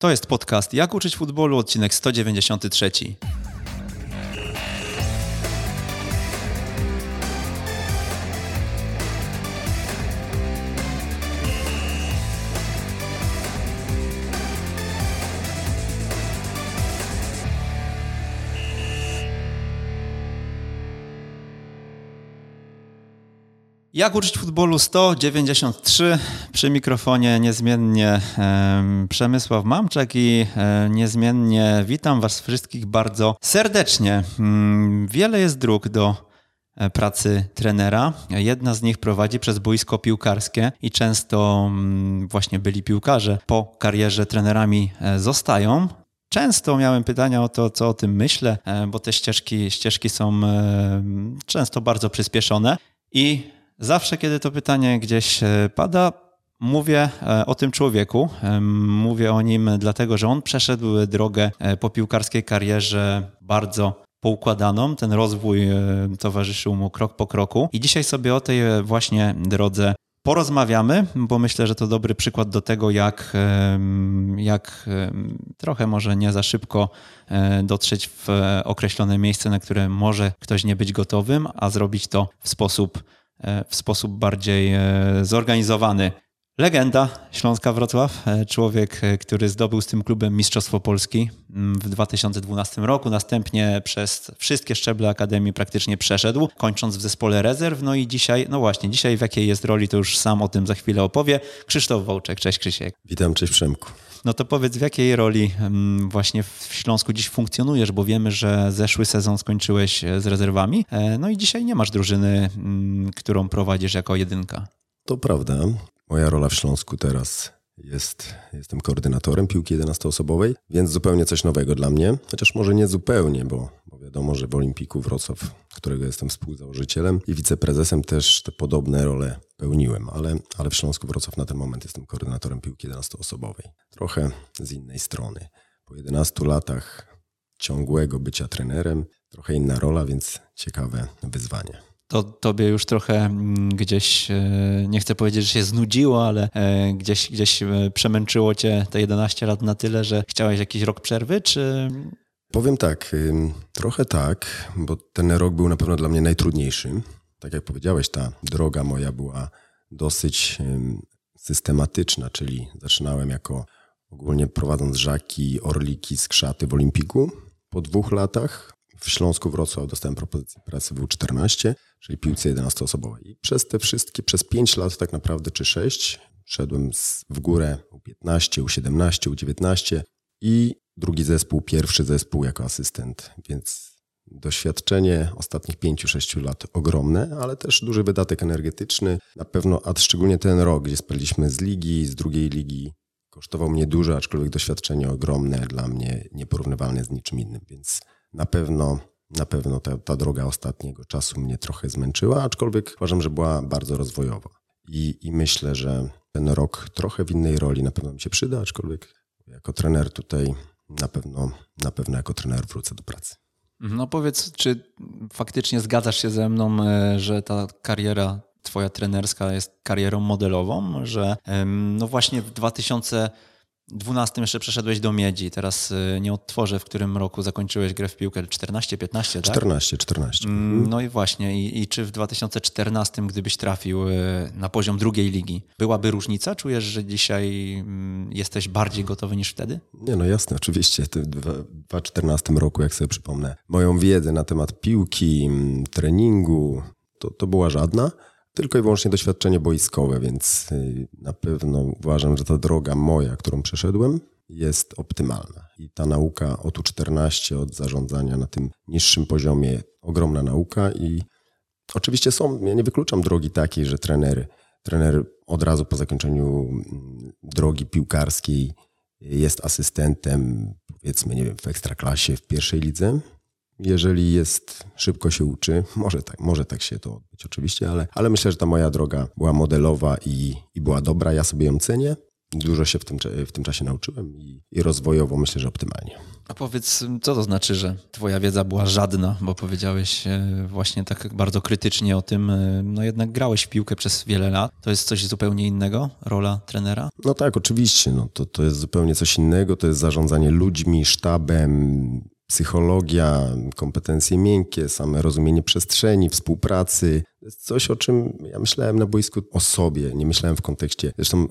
To jest podcast Jak uczyć futbolu, odcinek 193. Jak uczyć futbolu 193 przy mikrofonie niezmiennie Przemysław Mamczak i e, niezmiennie witam Was wszystkich bardzo serdecznie. Mm, wiele jest dróg do e, pracy trenera. Jedna z nich prowadzi przez boisko piłkarskie i często mm, właśnie byli piłkarze po karierze trenerami e, zostają. Często miałem pytania o to, co o tym myślę, bo te ścieżki, ścieżki są często bardzo przyspieszone i Zawsze, kiedy to pytanie gdzieś e, pada, mówię e, o tym człowieku. E, mówię o nim dlatego, że on przeszedł drogę po piłkarskiej karierze bardzo poukładaną. Ten rozwój towarzyszył mu krok po kroku. I dzisiaj sobie o tej właśnie drodze porozmawiamy, bo myślę, że to dobry przykład do tego, jak, jak trochę może nie za szybko dotrzeć w określone miejsce, na które może ktoś nie być gotowym, a zrobić to w sposób E, w sposób bardziej e, zorganizowany. Legenda Śląska Wrocław, e, człowiek, który zdobył z tym klubem Mistrzostwo Polski mm, w 2012 roku, następnie przez wszystkie szczeble Akademii praktycznie przeszedł, kończąc w zespole rezerw. No i dzisiaj, no właśnie, dzisiaj w jakiej jest roli, to już sam o tym za chwilę opowie. Krzysztof Wołczek, cześć Krzysiek. Witam, cześć Przemku. No to powiedz, w jakiej roli mm, właśnie w Śląsku dziś funkcjonujesz, bo wiemy, że zeszły sezon skończyłeś z rezerwami, no i dzisiaj nie masz drużyny, mm, którą prowadzisz jako jedynka. To prawda. Moja rola w Śląsku teraz jest, jestem koordynatorem piłki 11-osobowej, więc zupełnie coś nowego dla mnie. Chociaż może nie zupełnie, bo, bo wiadomo, że w Olimpiku Wrocław, którego jestem współzałożycielem i wiceprezesem, też te podobne role pełniłem, ale, ale w Śląsku Wrocław na ten moment jestem koordynatorem piłki 11-osobowej. Trochę z innej strony. Po 11 latach ciągłego bycia trenerem, trochę inna rola, więc ciekawe wyzwanie to tobie już trochę mm, gdzieś, e, nie chcę powiedzieć, że się znudziło, ale e, gdzieś, gdzieś e, przemęczyło cię te 11 lat na tyle, że chciałeś jakiś rok przerwy, czy... Powiem tak, trochę tak, bo ten rok był na pewno dla mnie najtrudniejszy. Tak jak powiedziałeś, ta droga moja była dosyć systematyczna, czyli zaczynałem jako ogólnie prowadząc żaki, orliki, skrzaty w Olimpiku. Po dwóch latach w Śląsku Wrocław dostałem propozycję pracy w U14, czyli piłce 11-osobowej. I przez te wszystkie, przez 5 lat tak naprawdę, czy 6, szedłem w górę U15, U17, U19 i drugi zespół, pierwszy zespół jako asystent, więc doświadczenie ostatnich 5-6 lat ogromne, ale też duży wydatek energetyczny. Na pewno, a szczególnie ten rok, gdzie spaliśmy z ligi, z drugiej ligi, kosztował mnie dużo, aczkolwiek doświadczenie ogromne dla mnie, nieporównywalne z niczym innym, więc na pewno, na pewno ta, ta droga ostatniego czasu mnie trochę zmęczyła, aczkolwiek uważam, że była bardzo rozwojowa. I, I myślę, że ten rok trochę w innej roli na pewno mi się przyda, aczkolwiek jako trener tutaj na pewno, na pewno jako trener wrócę do pracy. No powiedz, czy faktycznie zgadzasz się ze mną, e, że ta kariera twoja trenerska jest karierą modelową, że no właśnie w 2000 12 jeszcze przeszedłeś do Miedzi. Teraz y, nie odtworzę, w którym roku zakończyłeś grę w piłkę. 14, 15, tak? 14, 14. Mm, no i właśnie. I, I, czy w 2014, gdybyś trafił y, na poziom drugiej ligi, byłaby różnica? Czujesz, że dzisiaj mm, jesteś bardziej gotowy niż wtedy? Nie, no jasne, oczywiście. W 2014 roku, jak sobie przypomnę, moją wiedzę na temat piłki, mm, treningu, to, to była żadna tylko i wyłącznie doświadczenie boiskowe, więc y, na pewno uważam, że ta droga moja, którą przeszedłem, jest optymalna. I ta nauka od U14, od zarządzania na tym niższym poziomie, ogromna nauka i oczywiście są, ja nie wykluczam drogi takiej, że trener, trener od razu po zakończeniu mm, drogi piłkarskiej jest asystentem, powiedzmy, nie wiem, w ekstraklasie, w pierwszej lidze, jeżeli jest, szybko się uczy, może tak, może tak się to odbyć oczywiście, ale, ale myślę, że ta moja droga była modelowa i, i była dobra, ja sobie ją cenię dużo się w tym, w tym czasie nauczyłem i, i rozwojowo myślę, że optymalnie. A powiedz, co to znaczy, że twoja wiedza była żadna, bo powiedziałeś e, właśnie tak bardzo krytycznie o tym, e, no jednak grałeś w piłkę przez wiele lat. To jest coś zupełnie innego, rola trenera? No tak, oczywiście. No, to, to jest zupełnie coś innego. To jest zarządzanie ludźmi, sztabem, psychologia, kompetencje miękkie, same rozumienie przestrzeni, współpracy. To jest coś, o czym ja myślałem na boisku o sobie, nie myślałem w kontekście. Zresztą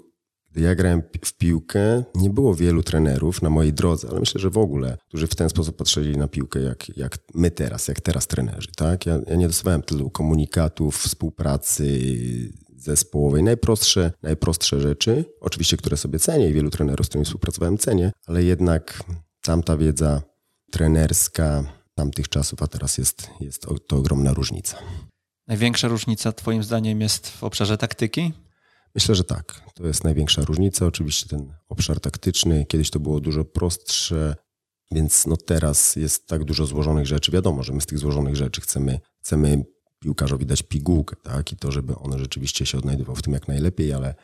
gdy ja grałem w piłkę, nie było wielu trenerów na mojej drodze, ale myślę, że w ogóle, którzy w ten sposób patrzyli na piłkę, jak, jak my teraz, jak teraz trenerzy. Tak? Ja, ja nie dostawałem tylu komunikatów, współpracy zespołowej. Najprostsze, najprostsze rzeczy, oczywiście, które sobie cenię i wielu trenerów, z którymi współpracowałem, cenię, ale jednak tamta wiedza trenerska tamtych czasów, a teraz jest, jest to ogromna różnica. Największa różnica Twoim zdaniem jest w obszarze taktyki? Myślę, że tak. To jest największa różnica. Oczywiście ten obszar taktyczny, kiedyś to było dużo prostsze, więc no teraz jest tak dużo złożonych rzeczy. Wiadomo, że my z tych złożonych rzeczy chcemy, chcemy piłkarzowi dać pigułkę, tak? I to, żeby on rzeczywiście się odnajdywał w tym jak najlepiej, ale,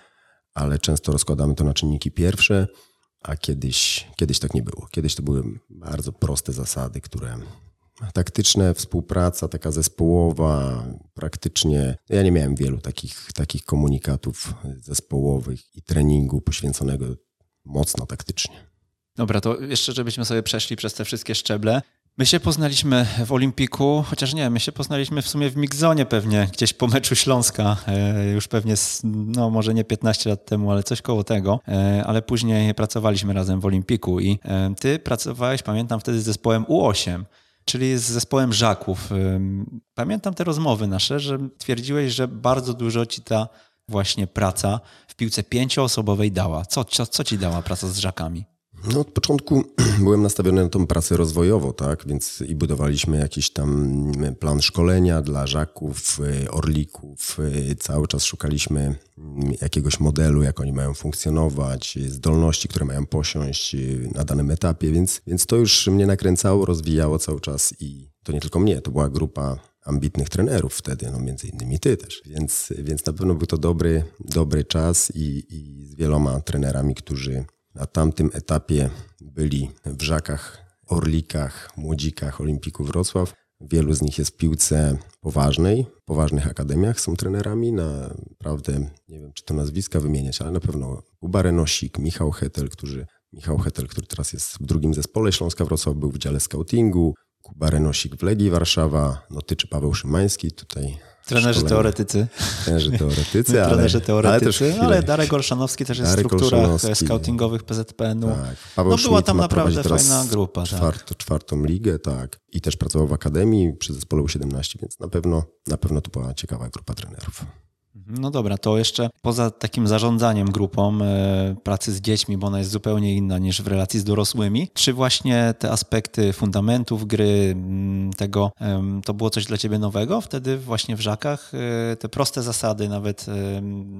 ale często rozkładamy to na czynniki pierwsze, a kiedyś, kiedyś tak nie było. Kiedyś to były bardzo proste zasady, które taktyczne, współpraca taka zespołowa, praktycznie. Ja nie miałem wielu takich, takich komunikatów zespołowych i treningu poświęconego mocno taktycznie. Dobra, to jeszcze, żebyśmy sobie przeszli przez te wszystkie szczeble. My się poznaliśmy w Olimpiku, chociaż nie, my się poznaliśmy w sumie w Migzonie pewnie, gdzieś po meczu Śląska, e, już pewnie, no może nie 15 lat temu, ale coś koło tego, e, ale później pracowaliśmy razem w Olimpiku i e, ty pracowałeś, pamiętam wtedy z zespołem U8 czyli z zespołem Żaków. Pamiętam te rozmowy nasze, że twierdziłeś, że bardzo dużo ci ta właśnie praca w piłce pięcioosobowej dała. Co, co, co ci dała praca z Żakami? No od początku byłem nastawiony na tą pracę rozwojową, tak, więc i budowaliśmy jakiś tam plan szkolenia dla żaków, y, orlików, y, cały czas szukaliśmy mm, jakiegoś modelu, jak oni mają funkcjonować, zdolności, które mają posiąść y, na danym etapie, więc, więc to już mnie nakręcało, rozwijało cały czas i to nie tylko mnie, to była grupa ambitnych trenerów wtedy, no między innymi ty też. Więc, więc na pewno był to dobry, dobry czas i, i z wieloma trenerami, którzy na tamtym etapie byli w Żakach, Orlikach, Młodzikach, Olimpiku Wrocław. Wielu z nich jest w piłce poważnej, poważnych akademiach, są trenerami. Naprawdę, nie wiem czy to nazwiska wymieniać, ale na pewno Kuba Renosik, Michał Hetel, którzy, Michał Hetel, który teraz jest w drugim zespole Śląska Wrocław, był w dziale scoutingu, Kuba Renosik w Legii Warszawa, no ty czy Paweł Szymański tutaj Trenerzy szkolenia. teoretycy. Trenerzy teoretycy, ale, Trenerzy teoretycy, ale, ale Darek Olszanowski też jest Darek w strukturach scoutingowych PZPN-u. Tak. Paweł no była tam naprawdę fajna grupa. Czwart, tak. Czwartą ligę, tak. I też pracował w Akademii przy zespole U17, więc na pewno, na pewno to była ciekawa grupa trenerów. No dobra, to jeszcze poza takim zarządzaniem grupą, e, pracy z dziećmi, bo ona jest zupełnie inna niż w relacji z dorosłymi, czy właśnie te aspekty fundamentów gry, mm, tego, to było coś dla ciebie nowego wtedy właśnie w Żakach? E, te proste zasady, nawet,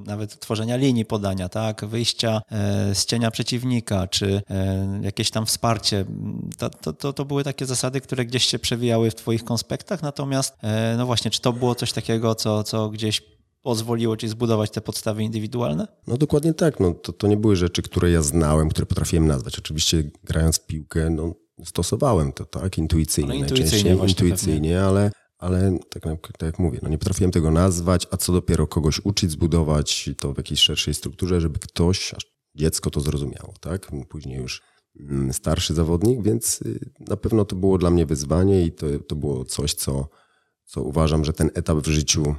nawet tworzenia linii podania, tak, wyjścia e, z cienia przeciwnika, czy jakieś tam wsparcie, to, to, to, to były takie zasady, które gdzieś się przewijały w twoich konspektach, natomiast no właśnie, czy to było coś takiego, co, co gdzieś pozwoliło ci zbudować te podstawy indywidualne? No dokładnie tak. No, to, to nie były rzeczy, które ja znałem, które potrafiłem nazwać. Oczywiście grając w piłkę, no, stosowałem to tak intuicyjnie, no, intuicyjnie najczęściej intuicyjnie, ale, ale tak, tak, jak mówię, no nie potrafiłem tego nazwać, a co dopiero kogoś uczyć, zbudować to w jakiejś szerszej strukturze, żeby ktoś, aż dziecko to zrozumiało, tak? Później już mm, starszy zawodnik, więc y, na pewno to było dla mnie wyzwanie i to, to było coś, co, co uważam, że ten etap w życiu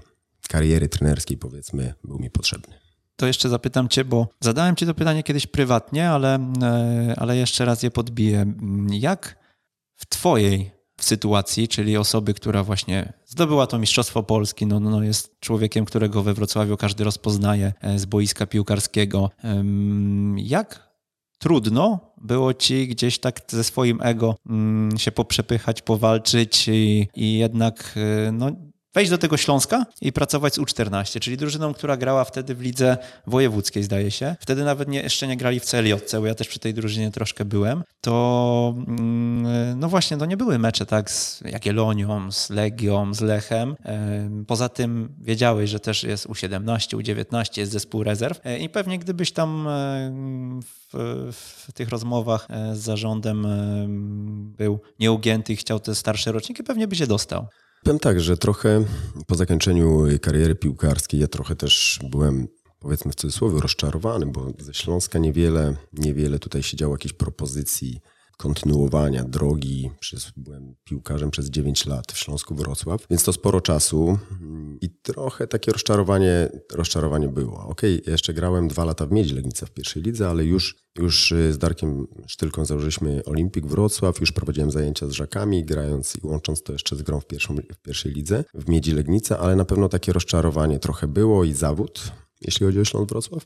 kariery trenerskiej, powiedzmy, był mi potrzebny. To jeszcze zapytam Cię, bo zadałem Ci to pytanie kiedyś prywatnie, ale, e, ale jeszcze raz je podbiję. Jak w Twojej sytuacji, czyli osoby, która właśnie zdobyła to Mistrzostwo Polski, no, no, no jest człowiekiem, którego we Wrocławiu każdy rozpoznaje e, z boiska piłkarskiego. Jak trudno było ci gdzieś tak ze swoim ego mm, się poprzepychać, powalczyć i, i jednak e, no, wejść do tego Śląska i pracować z U14, czyli drużyną, która grała wtedy w lidze wojewódzkiej, zdaje się. Wtedy nawet nie, jeszcze nie grali w CLJ, bo ja też przy tej drużynie troszkę byłem. To mm, no właśnie, to nie były mecze tak z Jagiellonią, z Legią, z Lechem. Poza tym wiedziałeś, że też jest U17, U19, jest zespół rezerw e, i pewnie gdybyś tam w, w tych rozmowach e, z zarządem był nieugięty i chciał te starsze roczniki, pewnie by się dostał. Powiem tak, że trochę po zakończeniu kariery piłkarskiej ja trochę też byłem powiedzmy w cudzysłowie rozczarowany, bo ze Śląska niewiele, niewiele tutaj się działo jakichś propozycji kontynuowania drogi. Przez, byłem piłkarzem przez 9 lat w Śląsku Wrocław, więc to sporo czasu i trochę takie rozczarowanie, rozczarowanie było. Okej, okay, jeszcze grałem dwa lata w Miedzi Legnica w pierwszej lidze, ale już, już y, z Darkiem Sztylką założyliśmy Olimpik Wrocław, już prowadziłem zajęcia z Żakami, grając i łącząc to jeszcze z grą w, pierwszą, w pierwszej lidze w Miedzi Legnica, ale na pewno takie rozczarowanie trochę było i zawód, jeśli chodzi o Śląsk Wrocław.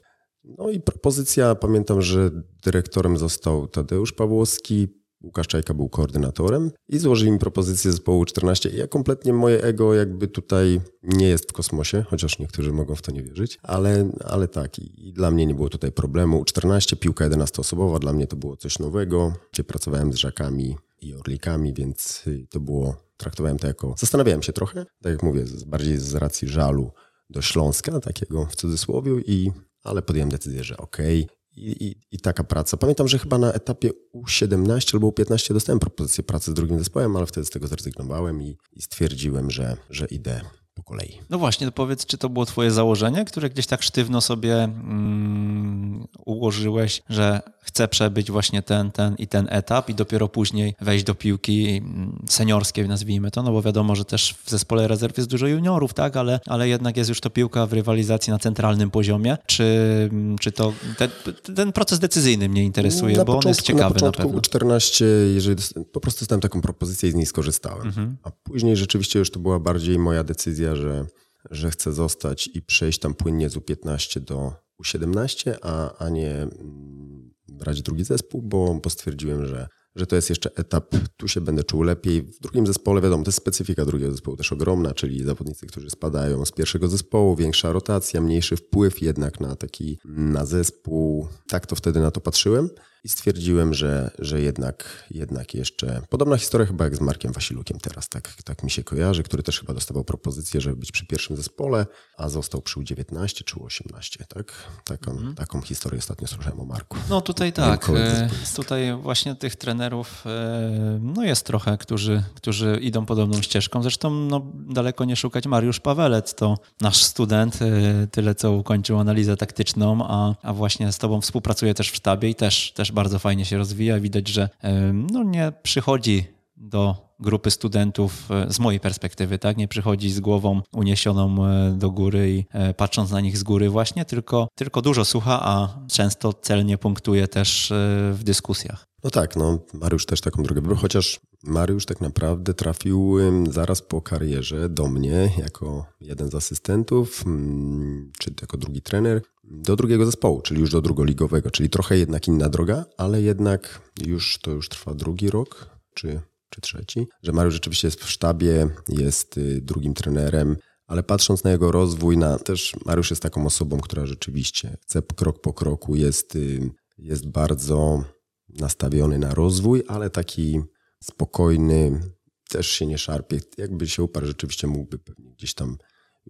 No i propozycja, pamiętam, że dyrektorem został Tadeusz Pawłowski, Łukasz Czajka był koordynatorem i złożyli mi propozycję zespołu 14. Ja kompletnie moje ego jakby tutaj nie jest w kosmosie, chociaż niektórzy mogą w to nie wierzyć, ale, ale tak i dla mnie nie było tutaj problemu. 14, piłka 11-osobowa, dla mnie to było coś nowego, gdzie pracowałem z Żakami i Orlikami, więc to było, traktowałem to jako, zastanawiałem się trochę, tak jak mówię, bardziej z racji żalu do Śląska, takiego w cudzysłowie i ale podjąłem decyzję, że okej. Okay. I, i, I, taka praca. Pamiętam, że chyba na etapie U17 albo U15 dostałem propozycję pracy z drugim zespołem, ale wtedy z tego zrezygnowałem i, i stwierdziłem, że, że idę po kolei. No właśnie, to powiedz, czy to było twoje założenie, które gdzieś tak sztywno sobie mm, ułożyłeś, że chcę przebyć właśnie ten, ten i ten etap i dopiero później wejść do piłki mm, seniorskiej, nazwijmy to, no bo wiadomo, że też w zespole rezerw jest dużo juniorów, tak, ale, ale jednak jest już to piłka w rywalizacji na centralnym poziomie. Czy, mm, czy to ten, ten proces decyzyjny mnie interesuje, na bo początku, on jest ciekawy na, początku na pewno. U14, jeżeli po prostu dostałem taką propozycję i z niej skorzystałem. Mhm. A później rzeczywiście już to była bardziej moja decyzja, że, że chcę zostać i przejść tam płynnie z U15 do U17, a, a nie mm, brać drugi zespół, bo, bo stwierdziłem, że, że to jest jeszcze etap, tu się będę czuł lepiej. W drugim zespole, wiadomo, to jest specyfika drugiego zespołu też ogromna, czyli zawodnicy, którzy spadają z pierwszego zespołu, większa rotacja, mniejszy wpływ jednak na taki, na zespół. Tak to wtedy na to patrzyłem. I stwierdziłem, że, że jednak, jednak jeszcze. Podobna historia chyba jak z Markiem Wasilukiem teraz, tak, tak mi się kojarzy, który też chyba dostawał propozycję, żeby być przy pierwszym zespole, a został przy U19 czy U18, tak? Taką, mhm. taką historię ostatnio słyszałem o Marku. No tutaj tak. E, tutaj właśnie tych trenerów e, no jest trochę, którzy, którzy idą podobną ścieżką. Zresztą no, daleko nie szukać. Mariusz Pawelec to nasz student, e, tyle co ukończył analizę taktyczną, a, a właśnie z tobą współpracuje też w sztabie i też, też też bardzo fajnie się rozwija. Widać, że no, nie przychodzi do grupy studentów e, z mojej perspektywy, tak? Nie przychodzi z głową uniesioną e, do góry i e, patrząc na nich z góry właśnie, tylko, tylko dużo słucha, a często celnie punktuje też w dyskusjach. No tak, no Mariusz też taką drogę wybrał, chociaż Mariusz tak naprawdę trafił zaraz po karierze do mnie jako jeden z asystentów, mm, czy jako drugi trener, do drugiego zespołu, czyli już do drugoligowego, czyli trochę jednak inna droga, ale jednak już to już trwa drugi rok, czy, czy trzeci, że Mariusz rzeczywiście jest w sztabie, jest y, drugim trenerem, ale patrząc na jego rozwój, na też Mariusz jest taką osobą, która rzeczywiście chce krok po kroku, jest, y, jest bardzo nastawiony na rozwój, ale taki spokojny, też się nie szarpie. Jakby się uparł, rzeczywiście mógłby gdzieś tam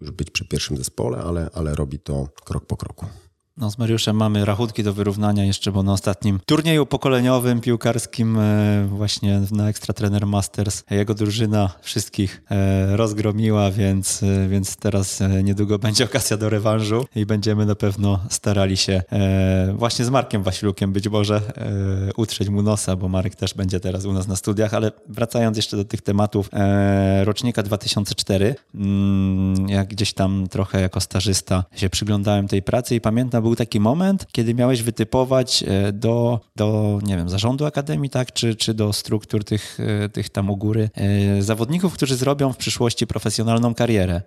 już być przy pierwszym zespole, ale, ale robi to krok po kroku. No, z Mariuszem mamy rachunki do wyrównania jeszcze, bo na ostatnim turnieju pokoleniowym piłkarskim e, właśnie na Extra Trainer Masters jego drużyna wszystkich e, rozgromiła, więc, e, więc teraz niedługo będzie okazja do rewanżu i będziemy na pewno starali się właśnie z Markiem Wasilukiem być może utrzeć mu nosa, bo Marek też będzie teraz u nas na studiach, ale wracając jeszcze do tych tematów rocznika 2004, mm, jak gdzieś tam trochę jako stażysta się przyglądałem tej pracy i pamiętam, był taki moment, kiedy miałeś wytypować e, do, do nie wiem, zarządu akademii, tak, czy, czy do struktur tych, e, tych tam u góry e, zawodników, którzy zrobią w przyszłości profesjonalną karierę.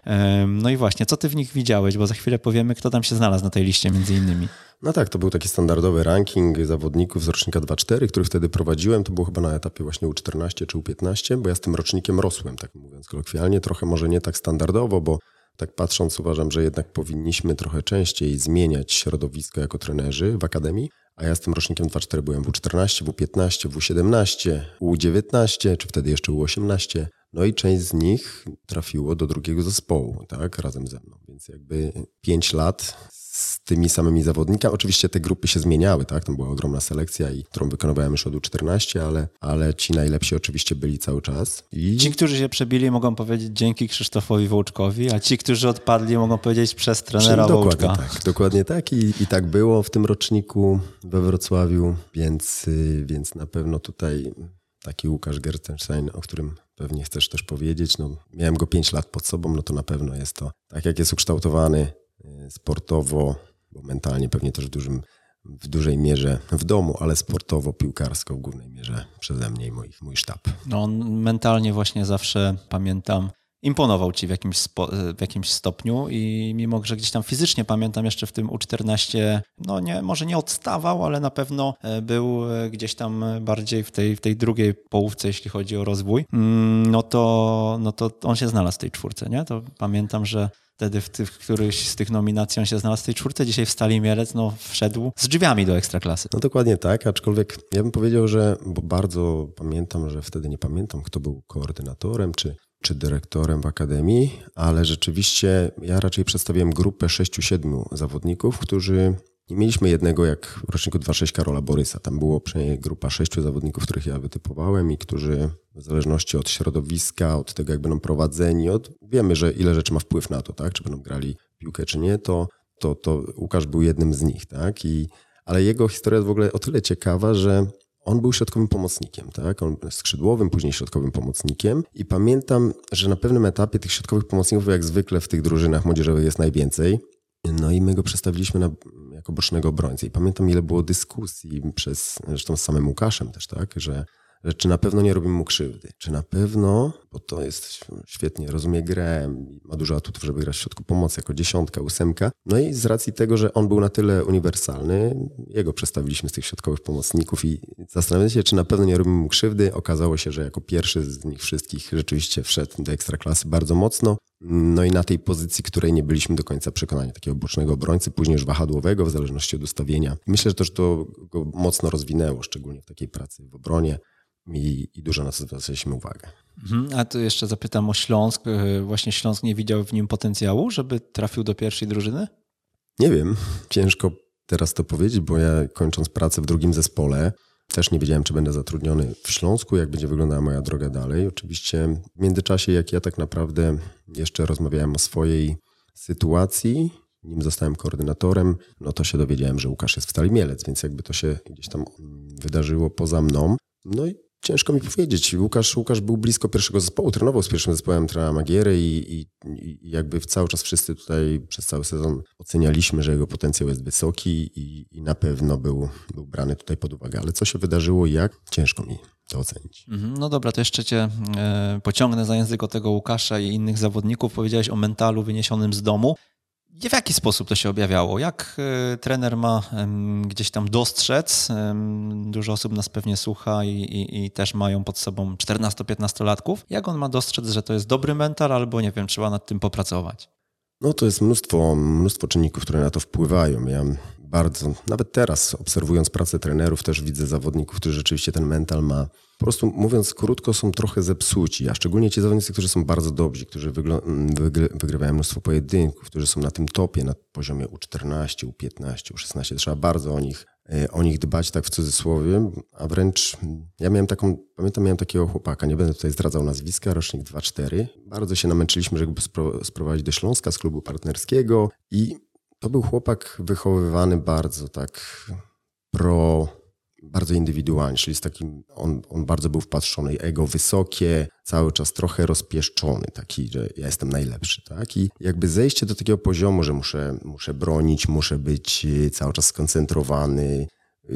No i właśnie, co ty w nich widziałeś, bo za chwilę powiemy, kto tam się znalazł na tej liście między innymi. No tak, to był taki standardowy ranking zawodników z rocznika 2-4, który wtedy prowadziłem. To było chyba na etapie właśnie U14 czy U15, bo ja z tym rocznikiem rosłem, tak mówiąc kolokwialnie. Trochę może nie tak standardowo, bo tak patrząc uważam, że jednak powinniśmy trochę częściej zmieniać środowisko jako trenerzy w akademii. A ja z tym rocznikiem 2-4 byłem w U14, w U15, w U17, U19, czy wtedy jeszcze U18. No i część z nich trafiło do drugiego zespołu, tak, razem ze mną. Więc jakby 5 lat tymi samymi zawodnikami. Oczywiście te grupy się zmieniały, tak? Tam była ogromna selekcja, i którą wykonywałem już od U14, ale, ale ci najlepsi oczywiście byli cały czas. I... Ci, którzy się przebili, mogą powiedzieć dzięki Krzysztofowi Wołczkowi, a ci, którzy odpadli, mogą powiedzieć przez trenera dokładnie Wołczka. Tak, dokładnie tak I, i tak było w tym roczniku we Wrocławiu, więc, y, więc na pewno tutaj taki Łukasz Gertenstein, o którym pewnie chcesz też powiedzieć, no miałem go 5 lat pod sobą, no to na pewno jest to, tak jak jest ukształtowany Y, sportowo, bo mentalnie pewnie też w, dużym, w dużej mierze w domu, ale sportowo, piłkarsko w głównej mierze przeze mnie i mój, mój sztab. No on mentalnie właśnie zawsze, pamiętam, imponował ci w jakimś, spo, w jakimś stopniu i mimo, że gdzieś tam fizycznie pamiętam jeszcze w tym U14, no nie, może nie odstawał, ale na pewno e, był e, gdzieś tam bardziej w tej, w tej drugiej połówce, jeśli chodzi o rozwój, mm, no to, no to on się znalazł w tej czwórce, nie? To pamiętam, że wtedy w, tych, któryś z tych nominacji on się znalazł w tej czwórce, dzisiaj w Stali Mielec no, wszedł z drzwiami do Ekstraklasy. No dokładnie tak, aczkolwiek ja bym powiedział, że, bo bardzo pamiętam, że wtedy nie pamiętam, kto był koordynatorem, czy czy dyrektorem w akademii, ale rzeczywiście ja raczej przedstawiłem grupę 6-7 zawodników, którzy nie mieliśmy jednego jak w roczniku 2.6 Karola Borysa. Tam było przynajmniej grupa sześciu zawodników, których ja wytypowałem i którzy w zależności od środowiska, od tego jak będą prowadzeni, od, wiemy, że ile rzeczy ma wpływ na to, tak? czy będą grali piłkę, czy nie, to, to, to Łukasz był jednym z nich. Tak? I, ale jego historia jest w ogóle o tyle ciekawa, że on był środkowym pomocnikiem, tak? On skrzydłowym, później środkowym pomocnikiem. I pamiętam, że na pewnym etapie tych środkowych pomocników, jak zwykle w tych drużynach młodzieżowych jest najwięcej. No i my go przestawiliśmy na, jako bocznego obrońcę. I pamiętam, ile było dyskusji przez, zresztą z samym Łukaszem też, tak? Że że czy na pewno nie robimy mu krzywdy, czy na pewno, bo to jest świetnie, rozumie grę, ma dużo atutów, żeby grać w środku pomocy jako dziesiątka, ósemka. No i z racji tego, że on był na tyle uniwersalny, jego przedstawiliśmy z tych środkowych pomocników i zastanawiamy się, czy na pewno nie robimy mu krzywdy. Okazało się, że jako pierwszy z nich wszystkich rzeczywiście wszedł do ekstraklasy bardzo mocno. No i na tej pozycji, której nie byliśmy do końca przekonani, takiego bocznego obrońcy, później już wahadłowego, w zależności od ustawienia. Myślę, że też to go mocno rozwinęło, szczególnie w takiej pracy w obronie i, i dużo na to zwracaliśmy uwagę. Mhm, a tu jeszcze zapytam o Śląsk. E, właśnie Śląsk nie widział w nim potencjału, żeby trafił do pierwszej drużyny? Nie wiem, ciężko teraz to powiedzieć, bo ja kończąc pracę w drugim zespole, też nie wiedziałem, czy będę zatrudniony w Śląsku, jak będzie wyglądała moja droga dalej. Oczywiście w międzyczasie, jak ja tak naprawdę jeszcze rozmawiałem o swojej sytuacji, nim zostałem koordynatorem, no to się dowiedziałem, że Łukasz jest w Stali Mielec, więc jakby to się gdzieś tam wydarzyło poza mną. No i Ciężko mi powiedzieć. Łukasz, Łukasz był blisko pierwszego zespołu, trenował z pierwszym zespołem trenera Magiery i, i, i, jakby cały czas wszyscy tutaj przez cały sezon ocenialiśmy, że jego potencjał jest wysoki i, i na pewno był, był brany tutaj pod uwagę. Ale co się wydarzyło i jak? Ciężko mi to ocenić. Mhm. No dobra, to jeszcze cię e, pociągnę za język o tego Łukasza i innych zawodników. Powiedziałeś o mentalu wyniesionym z domu. W jaki sposób to się objawiało? Jak e, trener ma gdzieś tam dostrzec? Dużo osób nas pewnie słucha i, i, i też mają pod sobą 14-15 latków. Jak on ma dostrzec, że to jest dobry mental, albo nie wiem, trzeba nad tym popracować? No to jest mnóstwo, mnóstwo czynników, które na to wpływają. Ja bardzo, nawet teraz obserwując pracę trenerów, też widzę zawodników, którzy rzeczywiście ten mental ma. Po prostu mówiąc krótko, są trochę zepsuci, a szczególnie ci zawodnicy, którzy są bardzo dobrzy, którzy wygry wygrywają mnóstwo pojedynków, którzy są na tym topie, na poziomie U14, U15, U16. Trzeba bardzo o nich, e, o nich dbać, tak w cudzysłowie, a wręcz ja miałem taką, pamiętam, miałem takiego chłopaka, nie będę tutaj zdradzał nazwiska, rocznik 2-4. Bardzo się namęczyliśmy, żeby go sprowadzić do Śląska z klubu partnerskiego i to był chłopak wychowywany bardzo tak pro, bardzo indywidualnie, czyli z takim, on, on bardzo był wpatrzony, ego wysokie, cały czas trochę rozpieszczony, taki, że ja jestem najlepszy, tak? I jakby zejście do takiego poziomu, że muszę, muszę bronić, muszę być cały czas skoncentrowany,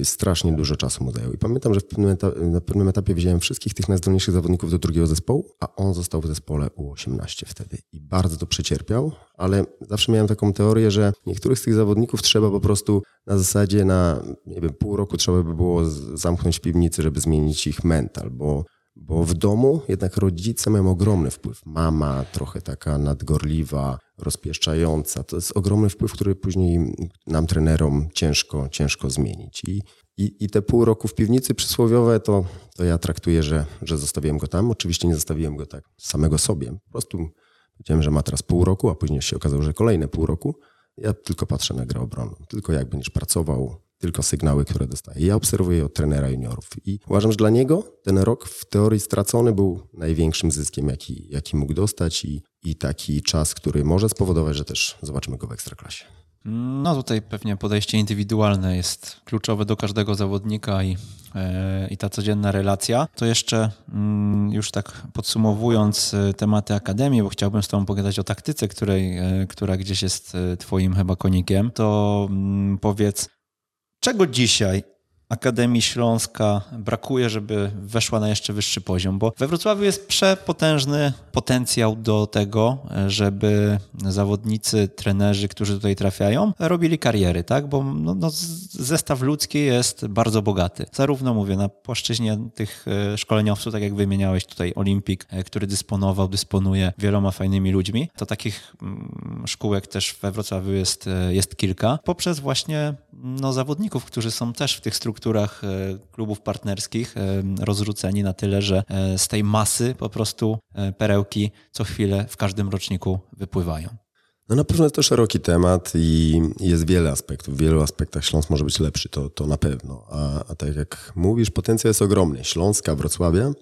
strasznie dużo czasu mu zajął. I pamiętam, że pewnym etapie, na pewnym etapie wziąłem wszystkich tych najzdolniejszych zawodników do drugiego zespołu, a on został w zespole U18 wtedy. I bardzo to przecierpiał, ale zawsze miałem taką teorię, że niektórych z tych zawodników trzeba po prostu na zasadzie na, nie wiem, pół roku trzeba by było zamknąć w piwnicy, żeby zmienić ich mental, bo bo w domu jednak rodzice mają ogromny wpływ. Mama trochę taka nadgorliwa, rozpieszczająca. To jest ogromny wpływ, który później nam, trenerom, ciężko, ciężko zmienić. I, i, i te pół roku w piwnicy przysłowiowe, to, to ja traktuję, że, że zostawiłem go tam. Oczywiście nie zostawiłem go tak samego sobie. Po prostu powiedziałem, że ma teraz pół roku, a później się okazało, że kolejne pół roku. Ja tylko patrzę na grę obronną. Tylko jak będziesz pracował, tylko sygnały, które dostaje. Ja obserwuję od trenera juniorów i uważam, że dla niego ten rok w teorii stracony był największym zyskiem, jaki, jaki mógł dostać i, i taki czas, który może spowodować, że też zobaczymy go w ekstraklasie. No tutaj pewnie podejście indywidualne jest kluczowe do każdego zawodnika i, e, i ta codzienna relacja. To jeszcze mm, już tak podsumowując e, tematy Akademii, bo chciałbym z Tobą pogadać o taktyce, której, e, która gdzieś jest Twoim chyba konikiem, to mm, powiedz, Czego dzisiaj Akademii Śląska brakuje, żeby weszła na jeszcze wyższy poziom? Bo we Wrocławiu jest przepotężny potencjał do tego, żeby zawodnicy, trenerzy, którzy tutaj trafiają, robili kariery, tak? Bo no, no, zestaw ludzki jest bardzo bogaty. Zarówno mówię na płaszczyźnie tych e, szkoleniowców, tak jak wymieniałeś tutaj Olimpik, e, który dysponował, dysponuje wieloma fajnymi ludźmi, to takich mm, szkółek też we Wrocławiu jest, e, jest kilka, poprzez właśnie no, zawodników, którzy są też w tych strukturach e, klubów partnerskich e, rozrzuceni na tyle, że e, z tej masy po prostu perełki co chwilę w każdym roczniku wypływają. No na pewno jest to szeroki temat i jest wiele aspektów. W wielu aspektach Śląsk może być lepszy, to, to na pewno. A, a tak jak mówisz, potencjał jest ogromny. Śląska, Wrocławia.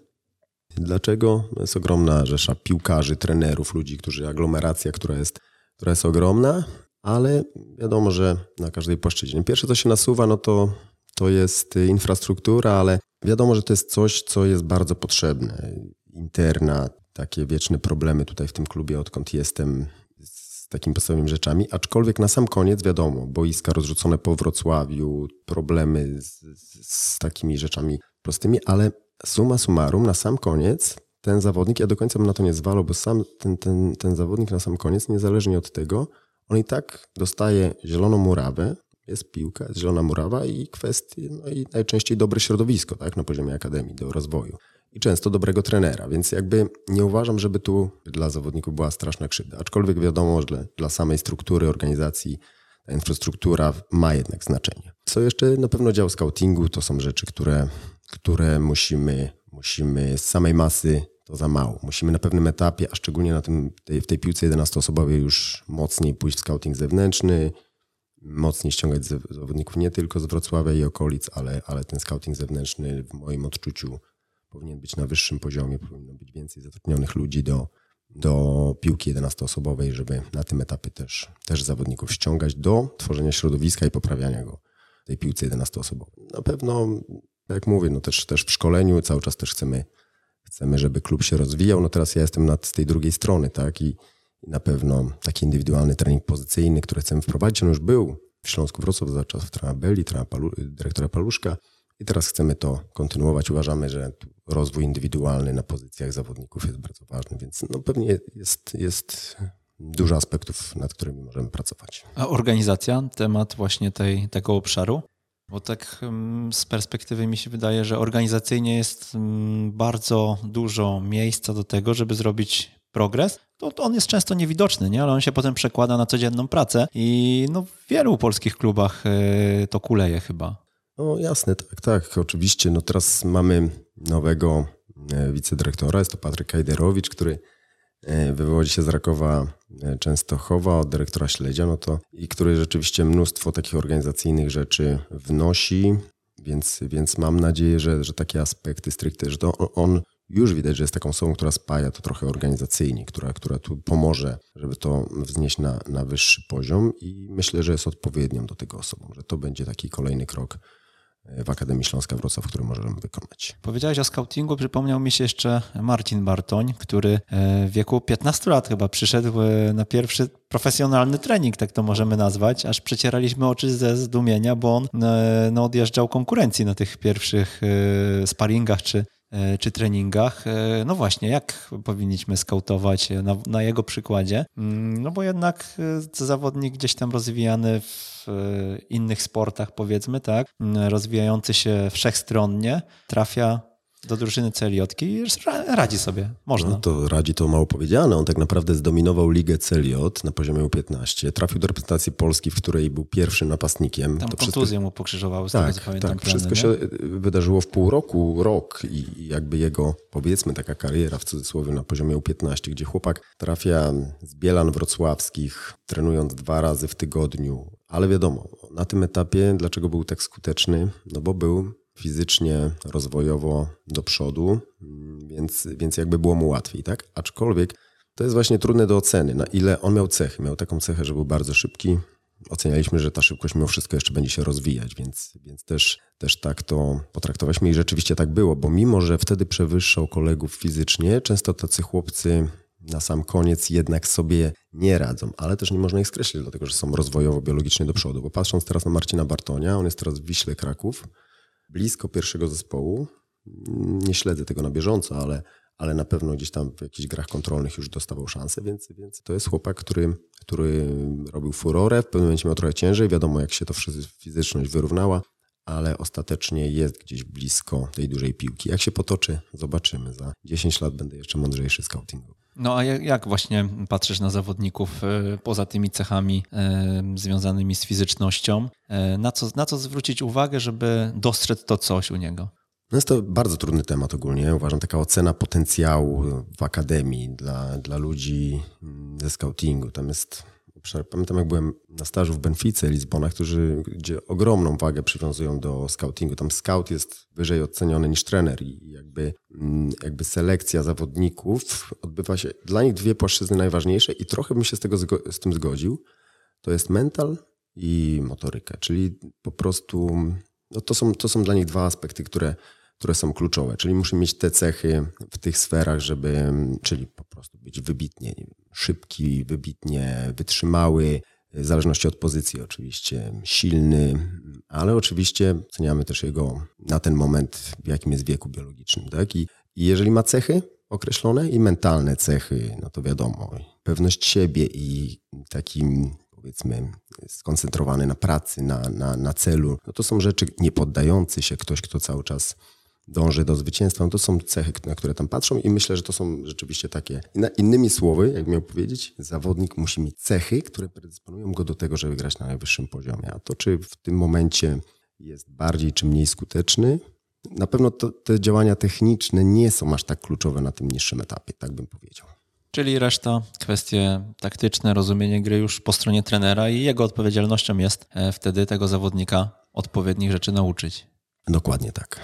Dlaczego? Jest ogromna rzesza piłkarzy, trenerów, ludzi, którzy, aglomeracja, która jest, która jest ogromna, ale wiadomo, że na każdej płaszczyźnie. Pierwsze, co się nasuwa, no to, to jest infrastruktura, ale wiadomo, że to jest coś, co jest bardzo potrzebne. Interna, takie wieczne problemy tutaj w tym klubie, odkąd jestem z takimi podstawowymi rzeczami, aczkolwiek na sam koniec wiadomo, boiska rozrzucone po Wrocławiu, problemy z, z takimi rzeczami prostymi, ale suma summarum, na sam koniec ten zawodnik, ja do końca bym na to nie zwalał, bo sam ten, ten, ten zawodnik na sam koniec, niezależnie od tego, on i tak dostaje zieloną murawę, jest piłka, jest zielona murawa i kwestie, no i najczęściej dobre środowisko, tak, na poziomie akademii do rozwoju. I często dobrego trenera, więc jakby nie uważam, żeby tu dla zawodników była straszna krzywda. Aczkolwiek wiadomo, że dla samej struktury organizacji ta infrastruktura ma jednak znaczenie. Co jeszcze na pewno dział scoutingu, to są rzeczy, które, które musimy, musimy z samej masy to za mało. Musimy na pewnym etapie, a szczególnie na tym, tej, w tej piłce 11-osobowej już mocniej pójść w scouting zewnętrzny, mocniej ściągać zawodników nie tylko z Wrocławia i okolic, ale, ale ten scouting zewnętrzny w moim odczuciu powinien być na wyższym poziomie, powinno być więcej zatrudnionych ludzi do, do piłki 11-osobowej, żeby na tym etapie też, też zawodników ściągać do tworzenia środowiska i poprawiania go tej piłce 11-osobowej. Na pewno, jak mówię, no też, też w szkoleniu cały czas też chcemy Chcemy, żeby klub się rozwijał. No teraz ja jestem nad, z tej drugiej strony, tak? I, na pewno taki indywidualny trening pozycyjny, który chcemy wprowadzić, on już był w Śląsku Wrocław za czasów trenera Belli, Palu, dyrektora Paluszka i teraz chcemy to kontynuować. Uważamy, że rozwój indywidualny na pozycjach zawodników jest bardzo ważny, więc no pewnie jest, jest dużo aspektów, nad którymi możemy pracować. A organizacja, temat właśnie tej, tego obszaru? Bo tak z perspektywy mi się wydaje, że organizacyjnie jest bardzo dużo miejsca do tego, żeby zrobić progres. To, on jest często niewidoczny, nie? ale on się potem przekłada na codzienną pracę i no, w wielu polskich klubach y, to kuleje chyba. No jasne, tak, tak, oczywiście. No teraz mamy nowego e, wicedyrektora, jest to Patryk Kajderowicz, który E, wywodzi się z Rakowa e, Częstochowa od dyrektora Śledzia, no to i który rzeczywiście mnóstwo takich organizacyjnych rzeczy wnosi, więc, więc mam nadzieję, że, że takie aspekty stricte, że to on już widać, że jest taką osobą, która spaja to trochę organizacyjnie, która, która tu pomoże, żeby to wznieść na, na wyższy poziom i myślę, że jest odpowiednią do tego osobą, że to będzie taki kolejny krok w Akademii Śląska Wrocław, który możemy wykonać. Powiedziałeś o scoutingu, przypomniał mi się jeszcze Marcin Bartoń, który e, w wieku 15 lat chyba przyszedł e, na pierwszy profesjonalny trening, tak to możemy nazwać, aż przecieraliśmy oczy ze zdumienia, bo on e, no, odjeżdżał konkurencji na tych pierwszych sparingach czy czy treningach. No właśnie, jak powinniśmy skautować na, na, jego przykładzie? Mm, no bo jednak zawodnik gdzieś tam rozwijany w w innych sportach, powiedzmy, tak, rozwijający się wszechstronnie, trafia do drużyny Celiotki i radzi sobie, można. No to radzi to mało powiedziane. On tak naprawdę zdominował ligę Celiot na poziomie U15. Trafił do reprezentacji Polski, w której był pierwszym napastnikiem. Tam to kontuzje wszystko... mu pokrzyżowały, z tak, tego co pamiętam. Tak, plany, wszystko nie? się wydarzyło w pół roku, rok i jakby jego, powiedzmy, taka kariera w cudzysłowie na poziomie U15, gdzie chłopak trafia z Bielan Wrocławskich, trenując dwa razy w tygodniu. Ale wiadomo, na tym etapie, dlaczego był tak skuteczny? No bo był fizycznie, rozwojowo do przodu, więc, więc jakby było mu łatwiej, tak? Aczkolwiek to jest właśnie trudne do oceny, na ile on miał cechy. Miał taką cechę, że był bardzo szybki. Ocenialiśmy, że ta szybkość mimo wszystko jeszcze będzie się rozwijać, więc, więc też, też tak to potraktowaliśmy i rzeczywiście tak było, bo mimo, że wtedy przewyższał kolegów fizycznie, często tacy chłopcy na sam koniec jednak sobie nie radzą, ale też nie można ich skreślić, dlatego że są rozwojowo, biologicznie do przodu. Bo patrząc teraz na Marcina Bartonia, on jest teraz w Wiśle Kraków, blisko pierwszego zespołu. Nie śledzę tego na bieżąco, ale, ale na pewno gdzieś tam w jakichś grach kontrolnych już dostawał szansę, więc, więc to jest chłopak, który, który robił furorę, w pewnym momencie miał trochę ciężej, wiadomo jak się to fizyczność wyrównała, ale ostatecznie jest gdzieś blisko tej dużej piłki. Jak się potoczy, zobaczymy. Za 10 lat będę jeszcze mądrzejszy scoutingu. No a jak właśnie patrzysz na zawodników e, poza tymi cechami e, związanymi z fizycznością? E, na co, na co zwrócić uwagę, żeby dostrzec to coś u niego? No jest to bardzo trudny temat ogólnie. Uważam, taka ocena potencjału w akademii dla, dla ludzi mm, ze scoutingu. Tam jest Pamiętam, jak byłem na stażu w Benfice, Lizbona, którzy, gdzie ogromną wagę przywiązują do scoutingu. Tam scout jest wyżej oceniony niż trener i jakby, mm, jakby selekcja zawodników odbywa się, dla nich dwie płaszczyzny najważniejsze i trochę bym się z, tego, z tym zgodził. To jest mental i motoryka, czyli po prostu no to, są, to są dla nich dwa aspekty, które które są kluczowe. Czyli muszę mieć te cechy w tych sferach, żeby, czyli po prostu być wybitnie szybki, wybitnie wytrzymały, w zależności od pozycji oczywiście silny, ale oczywiście ceniamy też jego na ten moment, w jakim jest wieku biologicznym. Tak? I, I jeżeli ma cechy określone i mentalne cechy, no to wiadomo, pewność siebie i taki powiedzmy skoncentrowany na pracy, na, na, na celu, no to są rzeczy nie poddające się ktoś, kto cały czas dąży do zwycięstwa. No to są cechy, na które tam patrzą i myślę, że to są rzeczywiście takie. Innymi słowy, jak miał powiedzieć, zawodnik musi mieć cechy, które predysponują go do tego, żeby grać na najwyższym poziomie. A to, czy w tym momencie jest bardziej czy mniej skuteczny, na pewno to, te działania techniczne nie są aż tak kluczowe na tym niższym etapie, tak bym powiedział. Czyli reszta, kwestie taktyczne, rozumienie gry już po stronie trenera i jego odpowiedzialnością jest e, wtedy tego zawodnika odpowiednich rzeczy nauczyć. Dokładnie tak.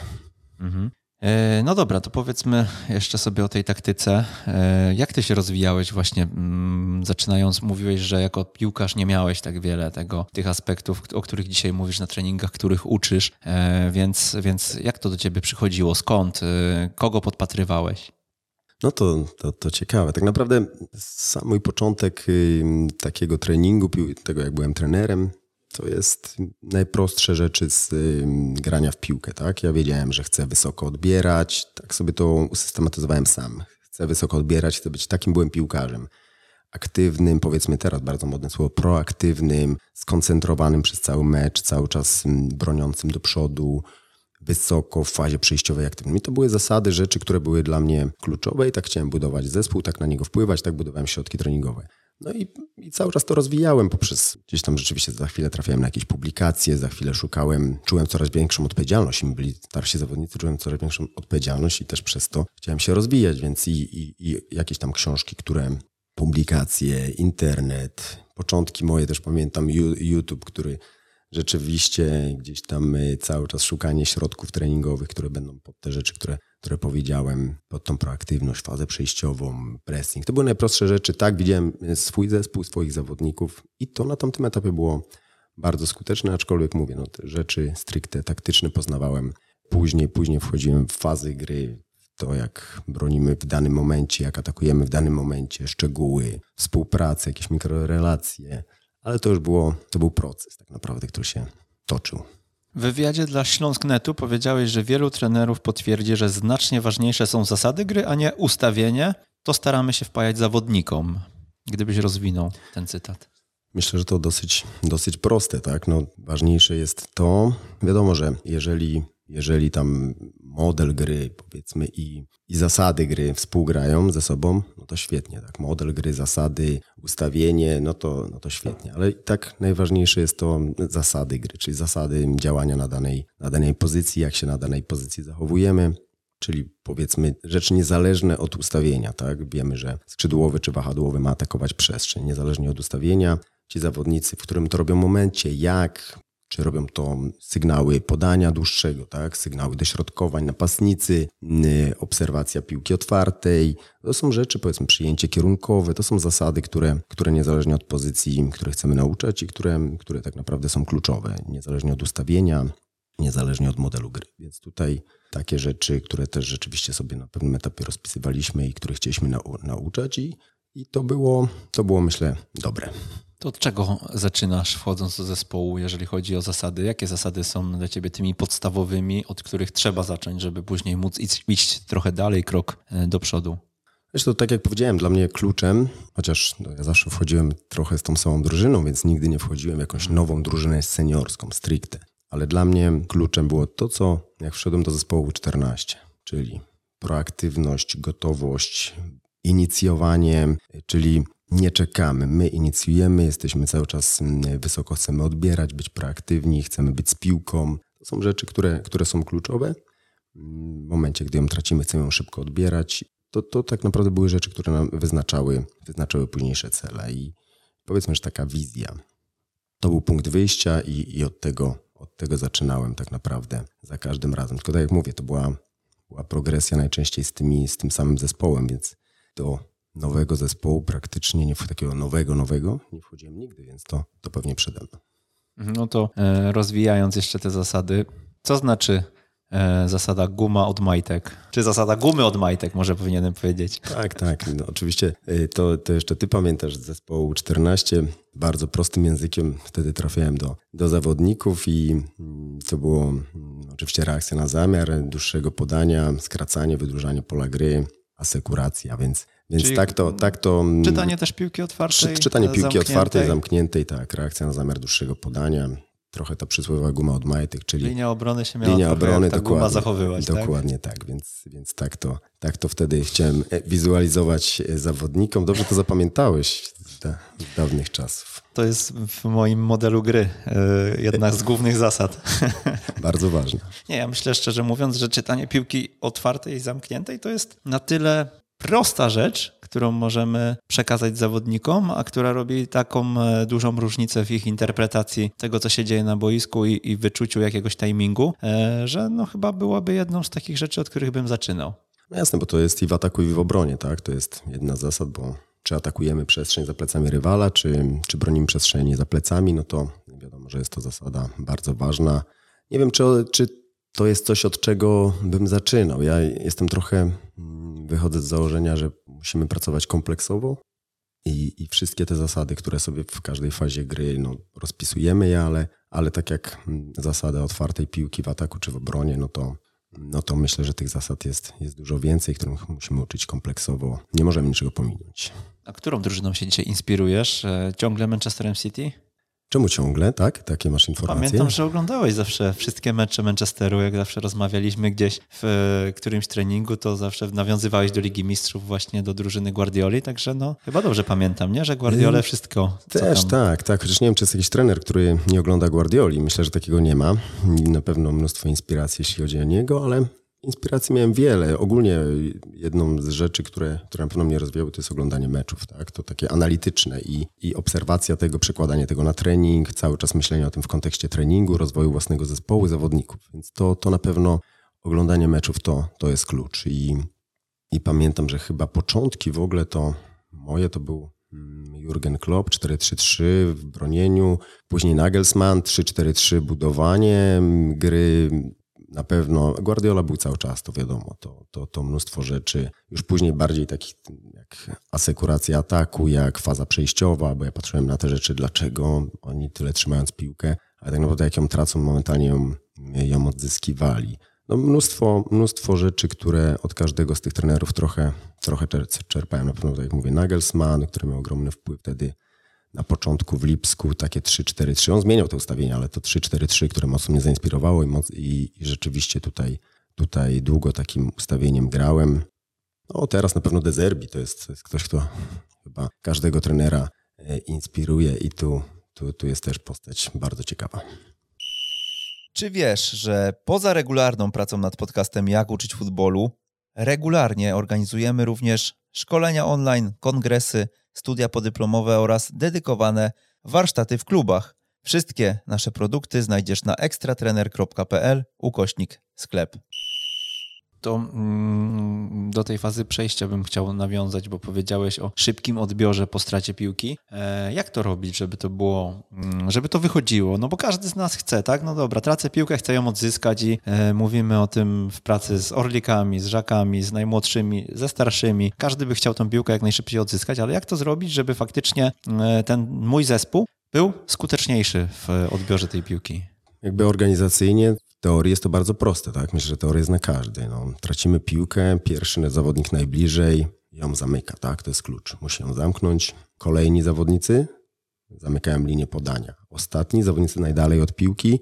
Mhm. E, no dobra, to powiedzmy jeszcze sobie o tej taktyce. E, jak ty się rozwijałeś właśnie, mm, zaczynając, mówiłeś, że jako piłkarz nie miałeś tak wiele tego, tych aspektów, o których dzisiaj mówisz na treningach, których uczysz, e, więc, więc jak to do ciebie przychodziło? Skąd? Kogo podpatrywałeś? No to, to, to ciekawe. Tak naprawdę sam mój początek takiego treningu, tego jak byłem trenerem, to jest najprostsze rzeczy z grania w piłkę, tak? Ja wiedziałem, że chcę wysoko odbierać, tak sobie to usystematyzowałem sam. Chcę wysoko odbierać, chcę być takim byłem piłkarzem. Aktywnym, powiedzmy teraz bardzo modne słowo, proaktywnym, skoncentrowanym przez cały mecz, cały czas broniącym do przodu, wysoko w fazie przejściowej aktywnym. I to były zasady, rzeczy, które były dla mnie kluczowe i tak chciałem budować zespół, tak na niego wpływać, tak budowałem środki treningowe. No i, i, cały czas to rozwijałem poprzez gdzieś tam rzeczywiście za chwilę trafiałem na jakieś publikacje, za chwilę szukałem, czułem coraz większą odpowiedzialność. Im byli starsi zawodnicy, czułem coraz większą odpowiedzialność i też przez to chciałem się rozwijać, więc i, i, i jakieś tam książki, które publikacje, internet, początki moje też pamiętam, YouTube, który rzeczywiście gdzieś tam y, cały czas szukanie środków treningowych, które będą pod te rzeczy, które, które powiedziałem, pod tą proaktywność, fazę przejściową, pressing. To były najprostsze rzeczy. Tak, widziałem swój zespół, swoich zawodników i to na tamtym etapie było bardzo skuteczny, aczkolwiek mówię, no, te rzeczy stricte taktyczne poznawałem później. Później wchodziłem w fazy gry, to jak bronimy w danym momencie, jak atakujemy w danym momencie, szczegóły, współpracę, jakieś mikrorelacje, ale to już było, to był proces tak naprawdę, który się toczył. W wywiadzie dla Śląsknetu powiedziałeś, że wielu trenerów potwierdzi, że znacznie ważniejsze są zasady gry, a nie ustawienie. To staramy się wpajać zawodnikom. Gdybyś rozwinął ten cytat. Myślę, że to dosyć, dosyć proste, tak? No, ważniejsze jest to, wiadomo, że jeżeli, jeżeli tam model gry, powiedzmy, i, i zasady gry współgrają ze sobą, no to świetnie, tak? Model gry, zasady, ustawienie, no to, no to świetnie. Ale tak najważniejsze jest to zasady gry, czyli zasady działania na danej, na danej pozycji, jak się na danej pozycji zachowujemy czyli powiedzmy rzeczy niezależne od ustawienia. Tak? Wiemy, że skrzydłowy czy wahadłowy ma atakować przestrzeń, niezależnie od ustawienia. Ci zawodnicy, w którym to robią momencie, jak, czy robią to sygnały podania dłuższego, tak? sygnały dośrodkowań, napastnicy, obserwacja piłki otwartej. To są rzeczy, powiedzmy, przyjęcie kierunkowe, to są zasady, które, które niezależnie od pozycji, które chcemy nauczać i które, które tak naprawdę są kluczowe, niezależnie od ustawienia, niezależnie od modelu gry. Więc tutaj takie rzeczy, które też rzeczywiście sobie na pewnym etapie rozpisywaliśmy i które chcieliśmy nau nauczać i, i to, było, to było, myślę, dobre. To od czego zaczynasz wchodząc do zespołu, jeżeli chodzi o zasady? Jakie zasady są dla ciebie tymi podstawowymi, od których trzeba zacząć, żeby później móc iść, trochę dalej, krok e, do przodu? Zresztą, tak jak powiedziałem, dla mnie kluczem, chociaż no, ja zawsze wchodziłem trochę z tą samą drużyną, więc nigdy nie wchodziłem w jakąś nową drużynę seniorską, stricte. Ale dla mnie kluczem było to, co jak wszedłem do zespołu 14, czyli proaktywność, gotowość, inicjowanie, czyli nie czekamy. My inicjujemy, jesteśmy cały czas mm, wysoko, chcemy odbierać, być proaktywni, chcemy być z piłką. To są rzeczy, które, które są kluczowe. W momencie, gdy ją tracimy, chcemy ją szybko odbierać. To, to tak naprawdę były rzeczy, które nam wyznaczały, wyznaczały późniejsze cele. I powiedzmy, że taka wizja. To był punkt wyjścia i, i od, tego, od tego zaczynałem tak naprawdę za każdym razem. Tylko tak jak mówię, to była, była progresja najczęściej z, tymi, z tym samym zespołem, więc to nowego zespołu, praktycznie nie takiego nowego, nowego, nie wchodziłem nigdy, więc to, to pewnie przede mną. No to e, rozwijając jeszcze te zasady, co znaczy e, zasada guma od majtek? Czy zasada gumy od majtek, może powinienem powiedzieć? Tak, tak. No, oczywiście e, to, to jeszcze ty pamiętasz z zespołu 14. Bardzo prostym językiem wtedy trafiałem do, do zawodników i mm, to było mm, oczywiście reakcja na zamiar dłuższego podania, skracanie, wydłużanie pola gry, asekuracja, więc więc Czyli tak to, tak to. Mm, czytanie też piłki otwartej. Czytanie piłki zamkniętej. otwartej, zamkniętej, tak. Reakcja na zamiar dłuższego podania. Trochę ta przysłowiowa guma od majtek, czyli. Linia obrony się miała linia obrony, ta dokładnie, guma zachowywać. Tak? Dokładnie tak, tak. Więc, więc tak, to, tak to wtedy chciałem e, wizualizować e, zawodnikom. Dobrze to zapamiętałeś z, da, z dawnych czasów. To jest w moim modelu gry e, jedna z głównych zasad. Bardzo ważne. Nie, ja myślę szczerze mówiąc, że czytanie piłki otwartej i zamkniętej to jest na tyle prosta rzecz, którą możemy przekazać zawodnikom, a która robi taką e, dużą różnicę w ich interpretacji tego, co się dzieje na boisku i, i wyczuciu jakiegoś timingu, e, że no chyba byłaby jedną z takich rzeczy, od których bym zaczynał. No jasne, bo to jest i w ataku, i w obronie, tak? To jest jedna z zasad, bo czy atakujemy przestrzeń za plecami rywala, czy, czy bronimy przestrzeni za plecami, no to wiadomo, że jest to zasada bardzo ważna. Nie wiem, czy, czy to jest coś, od czego bym zaczynał. Ja jestem trochę, mm, wychodzę z założenia, że musimy pracować kompleksowo i, i wszystkie te zasady, które sobie w każdej fazie gry no, rozpisujemy je, ale, ale tak jak mm, zasada otwartej piłki w ataku czy w obronie, no to, no to myślę, że tych zasad jest, jest dużo więcej, których musimy uczyć kompleksowo. Nie możemy niczego pominąć. A którą drużyną się dzisiaj inspirujesz? E, ciągle Manchesterem City? Czemu ciągle, tak? Takie masz informacje? Pamiętam, że oglądałeś zawsze wszystkie mecze Manchesteru, jak zawsze rozmawialiśmy gdzieś w e, którymś treningu, to zawsze nawiązywałeś do Ligi Mistrzów właśnie do drużyny Guardioli, także no chyba dobrze pamiętam, nie? Że Guardiole wszystko. Też tak, tak. Chociaż nie wiem, czy jest jakiś trener, który nie ogląda Guardioli. Myślę, że takiego nie ma. Na pewno mnóstwo inspiracji, jeśli chodzi o niego, ale Inspiracji miałem wiele. Ogólnie jedną z rzeczy, które, które na pewno mnie rozwijały, to jest oglądanie meczów. Tak? To takie analityczne i, i obserwacja tego, przekładanie tego na trening, cały czas myślenie o tym w kontekście treningu, rozwoju własnego zespołu, zawodników. Więc to, to na pewno oglądanie meczów to, to jest klucz. I, I pamiętam, że chyba początki w ogóle to moje to był mm, Jurgen Klopp 4-3-3 w bronieniu, później Nagelsmann 3-4-3 budowanie mm, gry. Na pewno Guardiola był cały czas, to wiadomo, to, to, to mnóstwo rzeczy. Już później bardziej takich jak asekuracja ataku, jak faza przejściowa, bo ja patrzyłem na te rzeczy, dlaczego oni tyle trzymając piłkę, ale tak naprawdę jak ją tracą, momentalnie ją, ją odzyskiwali. No mnóstwo, mnóstwo rzeczy, które od każdego z tych trenerów trochę, trochę czerpałem. Na pewno, tak jak mówię, Nagelsmann, który miał ogromny wpływ wtedy na początku w Lipsku, takie 3-4-3. On zmieniał te ustawienia, ale to 3-4-3, które mocno mnie zainspirowało i, moc, i, i rzeczywiście tutaj, tutaj długo takim ustawieniem grałem. No teraz na pewno Dezerbi to jest, to jest ktoś, kto chyba każdego trenera e, inspiruje i tu, tu, tu jest też postać bardzo ciekawa. Czy wiesz, że poza regularną pracą nad podcastem Jak uczyć futbolu, regularnie organizujemy również szkolenia online, kongresy, studia podyplomowe oraz dedykowane warsztaty w klubach. Wszystkie nasze produkty znajdziesz na ekstratrener.pl ukośnik sklep to mm, do tej fazy przejścia bym chciał nawiązać, bo powiedziałeś o szybkim odbiorze po stracie piłki. E, jak to robić, żeby to było, mm, żeby to wychodziło? No bo każdy z nas chce, tak? No dobra, tracę piłkę, chcę ją odzyskać i e, mówimy o tym w pracy z orlikami, z żakami, z najmłodszymi, ze starszymi. Każdy by chciał tą piłkę jak najszybciej odzyskać, ale jak to zrobić, żeby faktycznie e, ten mój zespół był skuteczniejszy w odbiorze tej piłki? Jakby organizacyjnie teorii jest to bardzo proste, tak? Myślę, że teoria jest na każdej. No, tracimy piłkę, pierwszy zawodnik najbliżej ją zamyka, tak? To jest klucz. Musi ją zamknąć. Kolejni zawodnicy zamykają linię podania. Ostatni zawodnicy najdalej od piłki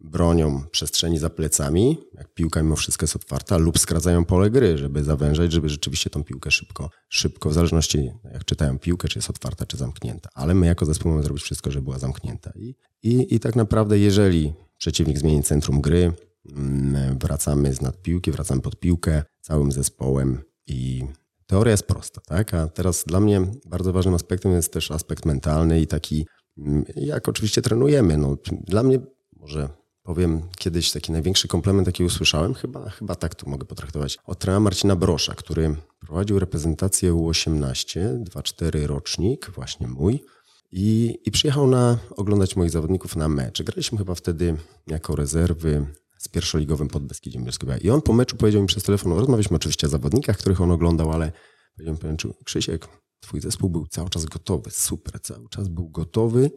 bronią przestrzeni za plecami, jak piłka mimo wszystko jest otwarta, lub skracają pole gry, żeby zawężać, żeby rzeczywiście tą piłkę szybko, szybko, w zależności jak czytają piłkę, czy jest otwarta, czy zamknięta. Ale my jako zespół mamy zrobić wszystko, żeby była zamknięta. I, i, i tak naprawdę, jeżeli przeciwnik zmieni centrum gry, mm, wracamy z nad piłki, wracamy pod piłkę całym zespołem i teoria jest prosta, tak? A teraz dla mnie bardzo ważnym aspektem jest też aspekt mentalny i taki, mm, jak oczywiście trenujemy. No, dla mnie, może powiem, kiedyś taki największy komplement, jaki usłyszałem, chyba, chyba tak to mogę potraktować, od trenera Marcina Brosza, który prowadził reprezentację U18, 2-4 rocznik, właśnie mój, i, I przyjechał na oglądać moich zawodników na mecz. Graliśmy chyba wtedy jako rezerwy z pierwszoligowym Podbeskidziem Bielskiego. I on po meczu powiedział mi przez telefon, rozmawialiśmy oczywiście o zawodnikach, których on oglądał, ale powiedział mi, Krzysiek, twój zespół był cały czas gotowy, super, cały czas był gotowy,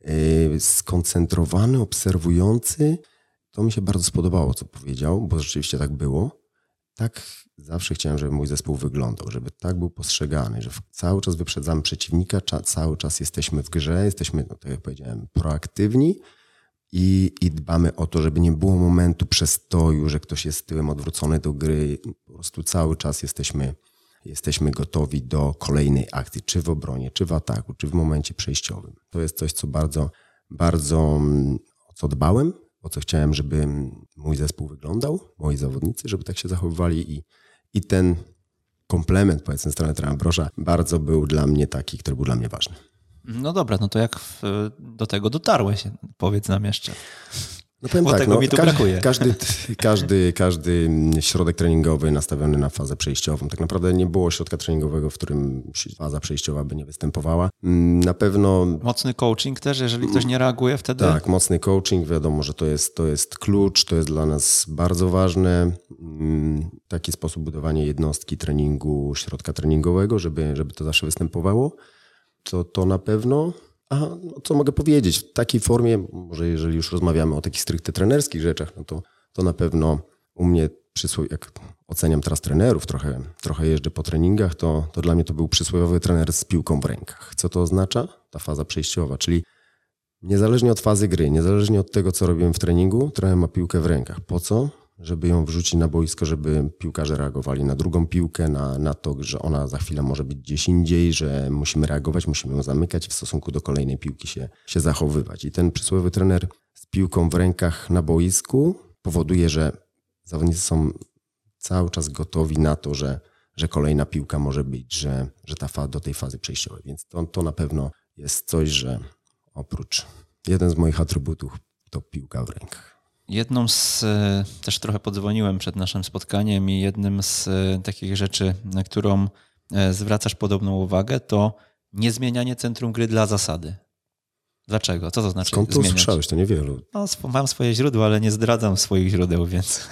yy, skoncentrowany, obserwujący. To mi się bardzo spodobało, co powiedział, bo rzeczywiście tak było. Tak Zawsze chciałem, żeby mój zespół wyglądał, żeby tak był postrzegany, że cały czas wyprzedzamy przeciwnika, cały czas jesteśmy w grze, jesteśmy, no, tak jak powiedziałem, proaktywni i, i dbamy o to, żeby nie było momentu przestoju, że ktoś jest tyłem odwrócony do gry. Po prostu cały czas jesteśmy, jesteśmy gotowi do kolejnej akcji, czy w obronie, czy w ataku, czy w momencie przejściowym. To jest coś, co bardzo, bardzo mm, o co dbałem, o co chciałem, żeby mój zespół wyglądał, moi zawodnicy, żeby tak się zachowywali i i ten komplement, powiedzmy, strony Trumbrosza bardzo był dla mnie taki, który był dla mnie ważny. No dobra, no to jak w, do tego dotarłeś? Powiedz nam jeszcze. No powiem Bo tak, tego no, mi tu każdy, brakuje. Każdy, każdy, każdy środek treningowy nastawiony na fazę przejściową. Tak naprawdę nie było środka treningowego, w którym faza przejściowa by nie występowała. Mm, na pewno... Mocny coaching też, jeżeli ktoś nie reaguje wtedy? Tak, mocny coaching. Wiadomo, że to jest, to jest klucz, to jest dla nas bardzo ważne. Mm, taki sposób budowania jednostki treningu, środka treningowego, żeby, żeby to zawsze występowało. To, to na pewno. A no, co mogę powiedzieć? W takiej formie, może jeżeli już rozmawiamy o takich stricte trenerskich rzeczach, no to, to na pewno u mnie, jak oceniam teraz trenerów, trochę, trochę jeżdżę po treningach, to, to dla mnie to był przysłowiowy trener z piłką w rękach. Co to oznacza? Ta faza przejściowa, czyli niezależnie od fazy gry, niezależnie od tego, co robiłem w treningu, trener ma piłkę w rękach. Po co? Żeby ją wrzucić na boisko, żeby piłkarze reagowali na drugą piłkę, na, na to, że ona za chwilę może być gdzieś indziej, że musimy reagować, musimy ją zamykać w stosunku do kolejnej piłki się, się zachowywać. I ten przysłowiowy trener z piłką w rękach na boisku powoduje, że zawodnicy są cały czas gotowi na to, że, że kolejna piłka może być, że, że ta fa do tej fazy przejściowej. Więc to, to na pewno jest coś, że oprócz jeden z moich atrybutów to piłka w rękach. Jedną z, e, też trochę podzwoniłem przed naszym spotkaniem i jednym z e, takich rzeczy, na którą e, zwracasz podobną uwagę, to niezmienianie centrum gry dla zasady. Dlaczego? Co to znaczy Skąd to zmieniać? usłyszałeś? To niewielu. No, mam swoje źródła, ale nie zdradzam swoich źródeł, więc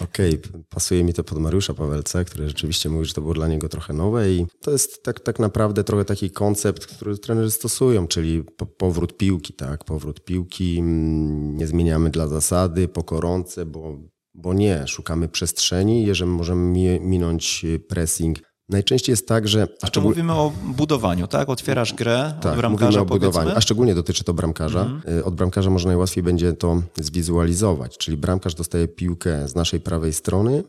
Okej, pasuje mi to pod Mariusza Pawelca, który rzeczywiście mówi, że to było dla niego trochę nowe i to jest tak, tak naprawdę trochę taki koncept, który trenerzy stosują, czyli po, powrót piłki, tak? Powrót piłki, mm, nie zmieniamy dla zasady, po koronce, bo, bo nie, szukamy przestrzeni, jeżeli możemy mi- minąć pressing. Najczęściej jest tak, że... A to mówimy o budowaniu, tak? Otwierasz grę Tak, od bramkarza, mówimy o budowaniu, a szczególnie dotyczy to bramkarza. Mhm. Y, Od bramkarza może najłatwiej będzie to zwizualizować, czyli bramkarz dostaje piłkę z naszej prawej strony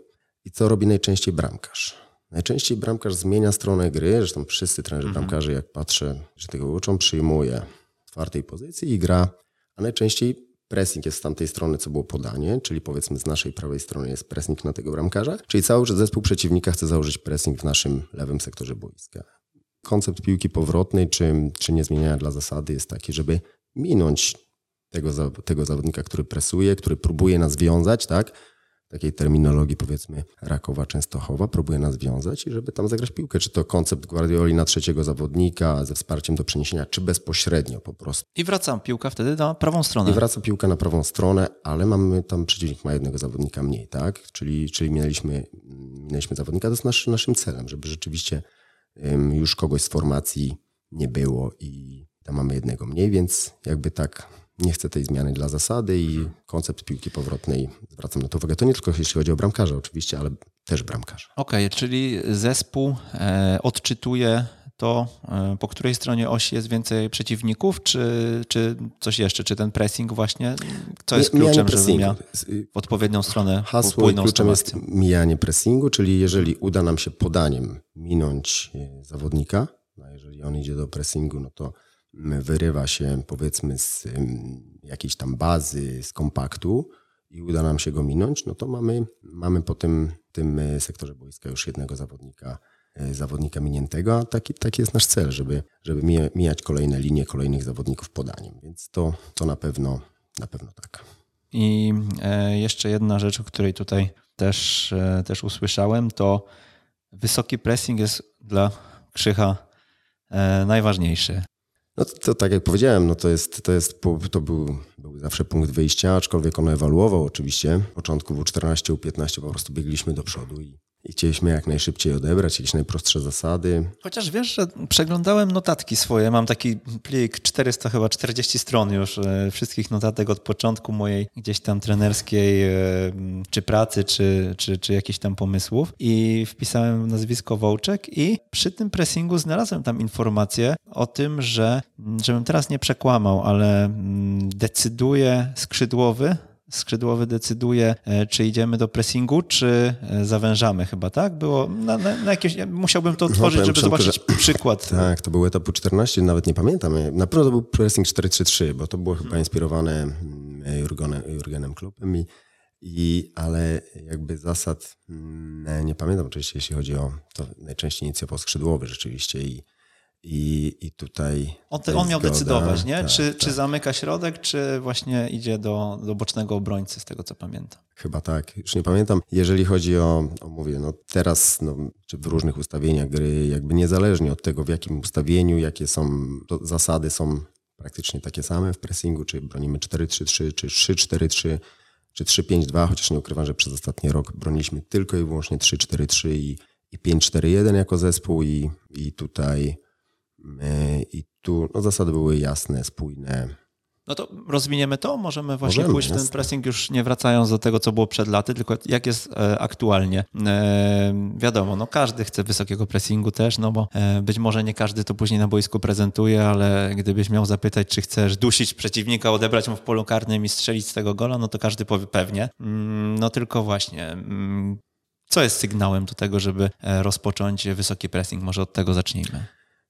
i co robi najczęściej bramkarz? Najczęściej bramkarz zmienia stronę gry, zresztą wszyscy trenerzy Mhm. bramkarzy, jak patrzę, że tego uczą, przyjmuje w czwartej pozycji i gra, a najczęściej pressing jest z tamtej strony, co było podanie, czyli powiedzmy z naszej prawej strony jest pressing na tego bramkarza, czyli cały zespół przeciwnika chce założyć pressing w naszym lewym sektorze boiska koncept piłki powrotnej, czy, czy niezmieniania dla zasady jest taki, żeby minąć tego, tego zawodnika, który presuje, który próbuje nas wiązać, tak? Takiej terminologii powiedzmy Rakowa Częstochowa, próbuje nas wiązać i żeby tam zagrać piłkę. Czy to koncept Guardioli na trzeciego zawodnika ze wsparciem do przeniesienia, czy bezpośrednio po prostu. I wracam piłka wtedy na prawą stronę. I wraca piłka na prawą stronę, ale mamy tam przeciwnik ma jednego zawodnika mniej, tak? Czyli, czyli minęliśmy, minęliśmy zawodnika. To jest nasz, naszym celem, żeby rzeczywiście ym, już kogoś z formacji nie było i tam mamy jednego mniej, więc jakby tak nie chcę tej zmiany dla zasady i koncept piłki powrotnej, zwracam na to uwagę. To nie tylko jeśli chodzi o bramkarza oczywiście, ale też bramkarza. Okej, czyli zespół e, odczytuje to, e, po której stronie osi jest więcej przeciwników, czy, czy coś jeszcze, czy ten pressing właśnie, co jest kluczem, żeby miał w odpowiednią stronę Hasło i kluczem jest mijanie pressingu, czyli jeżeli uda nam się podaniem minąć e, zawodnika, a jeżeli on idzie do pressingu, no to wyrywa się powiedzmy z jakiejś tam bazy, z kompaktu i uda nam się go minąć, no to mamy, mamy po tym, tym e, sektorze boiska już jednego zawodnika, e, zawodnika miniętego, a taki, taki jest nasz cel, żeby, żeby mija- mijać kolejne linie kolejnych zawodników podaniem, więc to, to na pewno, na pewno tak. I e, jeszcze jedna rzecz, o której tutaj też, też usłyszałem, to wysoki pressing jest dla Krzycha najważniejszy. No to, to tak jak powiedziałem, no to jest, to jest, to był, był zawsze punkt wyjścia, aczkolwiek on ewoluował oczywiście. W początku U14, U15 po prostu biegliśmy do przodu i, i chcieliśmy jak najszybciej odebrać, jakieś najprostsze zasady. Chociaż wiesz, że przeglądałem notatki swoje, mam taki plik 400 chyba 40 stron już e, wszystkich notatek od początku mojej gdzieś tam trenerskiej e, czy pracy, czy, czy, czy jakichś tam pomysłów i wpisałem nazwisko Wołczek i przy tym pressingu znalazłem tam informację o tym, że żebym teraz nie przekłamał, ale decyduje skrzydłowy skrzydłowy decyduje, e, czy idziemy do pressingu, czy e, zawężamy chyba, tak? Było na, na, na jakieś, ja musiałbym to otworzyć, powiem żeby zobaczyć przykład. Tak, to był etap U14, nawet nie pamiętam. Na pewno to był pressing 4-3-3, bo to było chyba inspirowane mm, Jurgenem, Jurgenem i, i, ale jakby zasad mm, nie pamiętam oczywiście, jeśli chodzi o to najczęściej inicjował skrzydłowy rzeczywiście i, i, i tutaj... On, te, on miał zgoda. decydować, nie? Tak, czy, tak. czy zamyka środek, czy właśnie idzie do, do bocznego obrońcy, z tego co pamiętam. Chyba tak, już nie pamiętam. Jeżeli chodzi o, o mówię, no teraz, no, czy w różnych ustawieniach gry, jakby niezależnie od tego, w jakim ustawieniu, jakie są, to zasady są praktycznie takie same w pressingu, czy bronimy 4-3-3, czy 3-4-3, czy 3-5-2, chociaż nie ukrywam, że przez ostatni rok broniliśmy tylko i wyłącznie 3-4-3 i, i 5-4-1 jako zespół i, i tutaj i tu no, zasady były jasne, spójne. No to rozwiniemy to, możemy właśnie Możemy, pójść w ten pressing już nie wracając do tego, co było przed laty, tylko jak jest e, aktualnie. E, wiadomo, no każdy chce wysokiego pressingu też, no bo e, być może nie każdy to później na boisku prezentuje, ale gdybyś miał zapytać, czy chcesz dusić przeciwnika, odebrać mu w polu karnym i strzelić z tego gola, no to każdy powie pewnie. Mm, no tylko właśnie, mm, co jest sygnałem do tego, żeby e, rozpocząć wysoki pressing? Może od tego zacznijmy.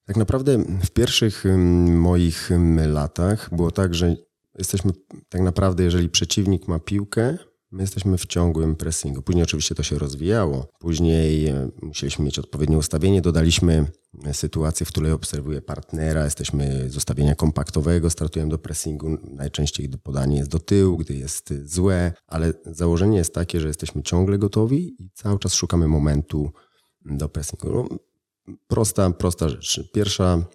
Tak naprawdę w pierwszych moich latach było tak, że jesteśmy tak naprawdę, jeżeli przeciwnik ma piłkę, my jesteśmy w ciągłym pressingu. Później oczywiście to się rozwijało. Później e, musieliśmy mieć odpowiednie ustawienie. Dodaliśmy e, sytuację, w której obserwuję partnera. Jesteśmy z ustawienia kompaktowego, startujemy do pressingu. Najczęściej, gdy podanie jest do tyłu, gdy jest e, złe, ale założenie jest takie, że jesteśmy ciągle gotowi i cały czas szukamy momentu do pressingu. Prosta, prosta rzecz. Pierwsza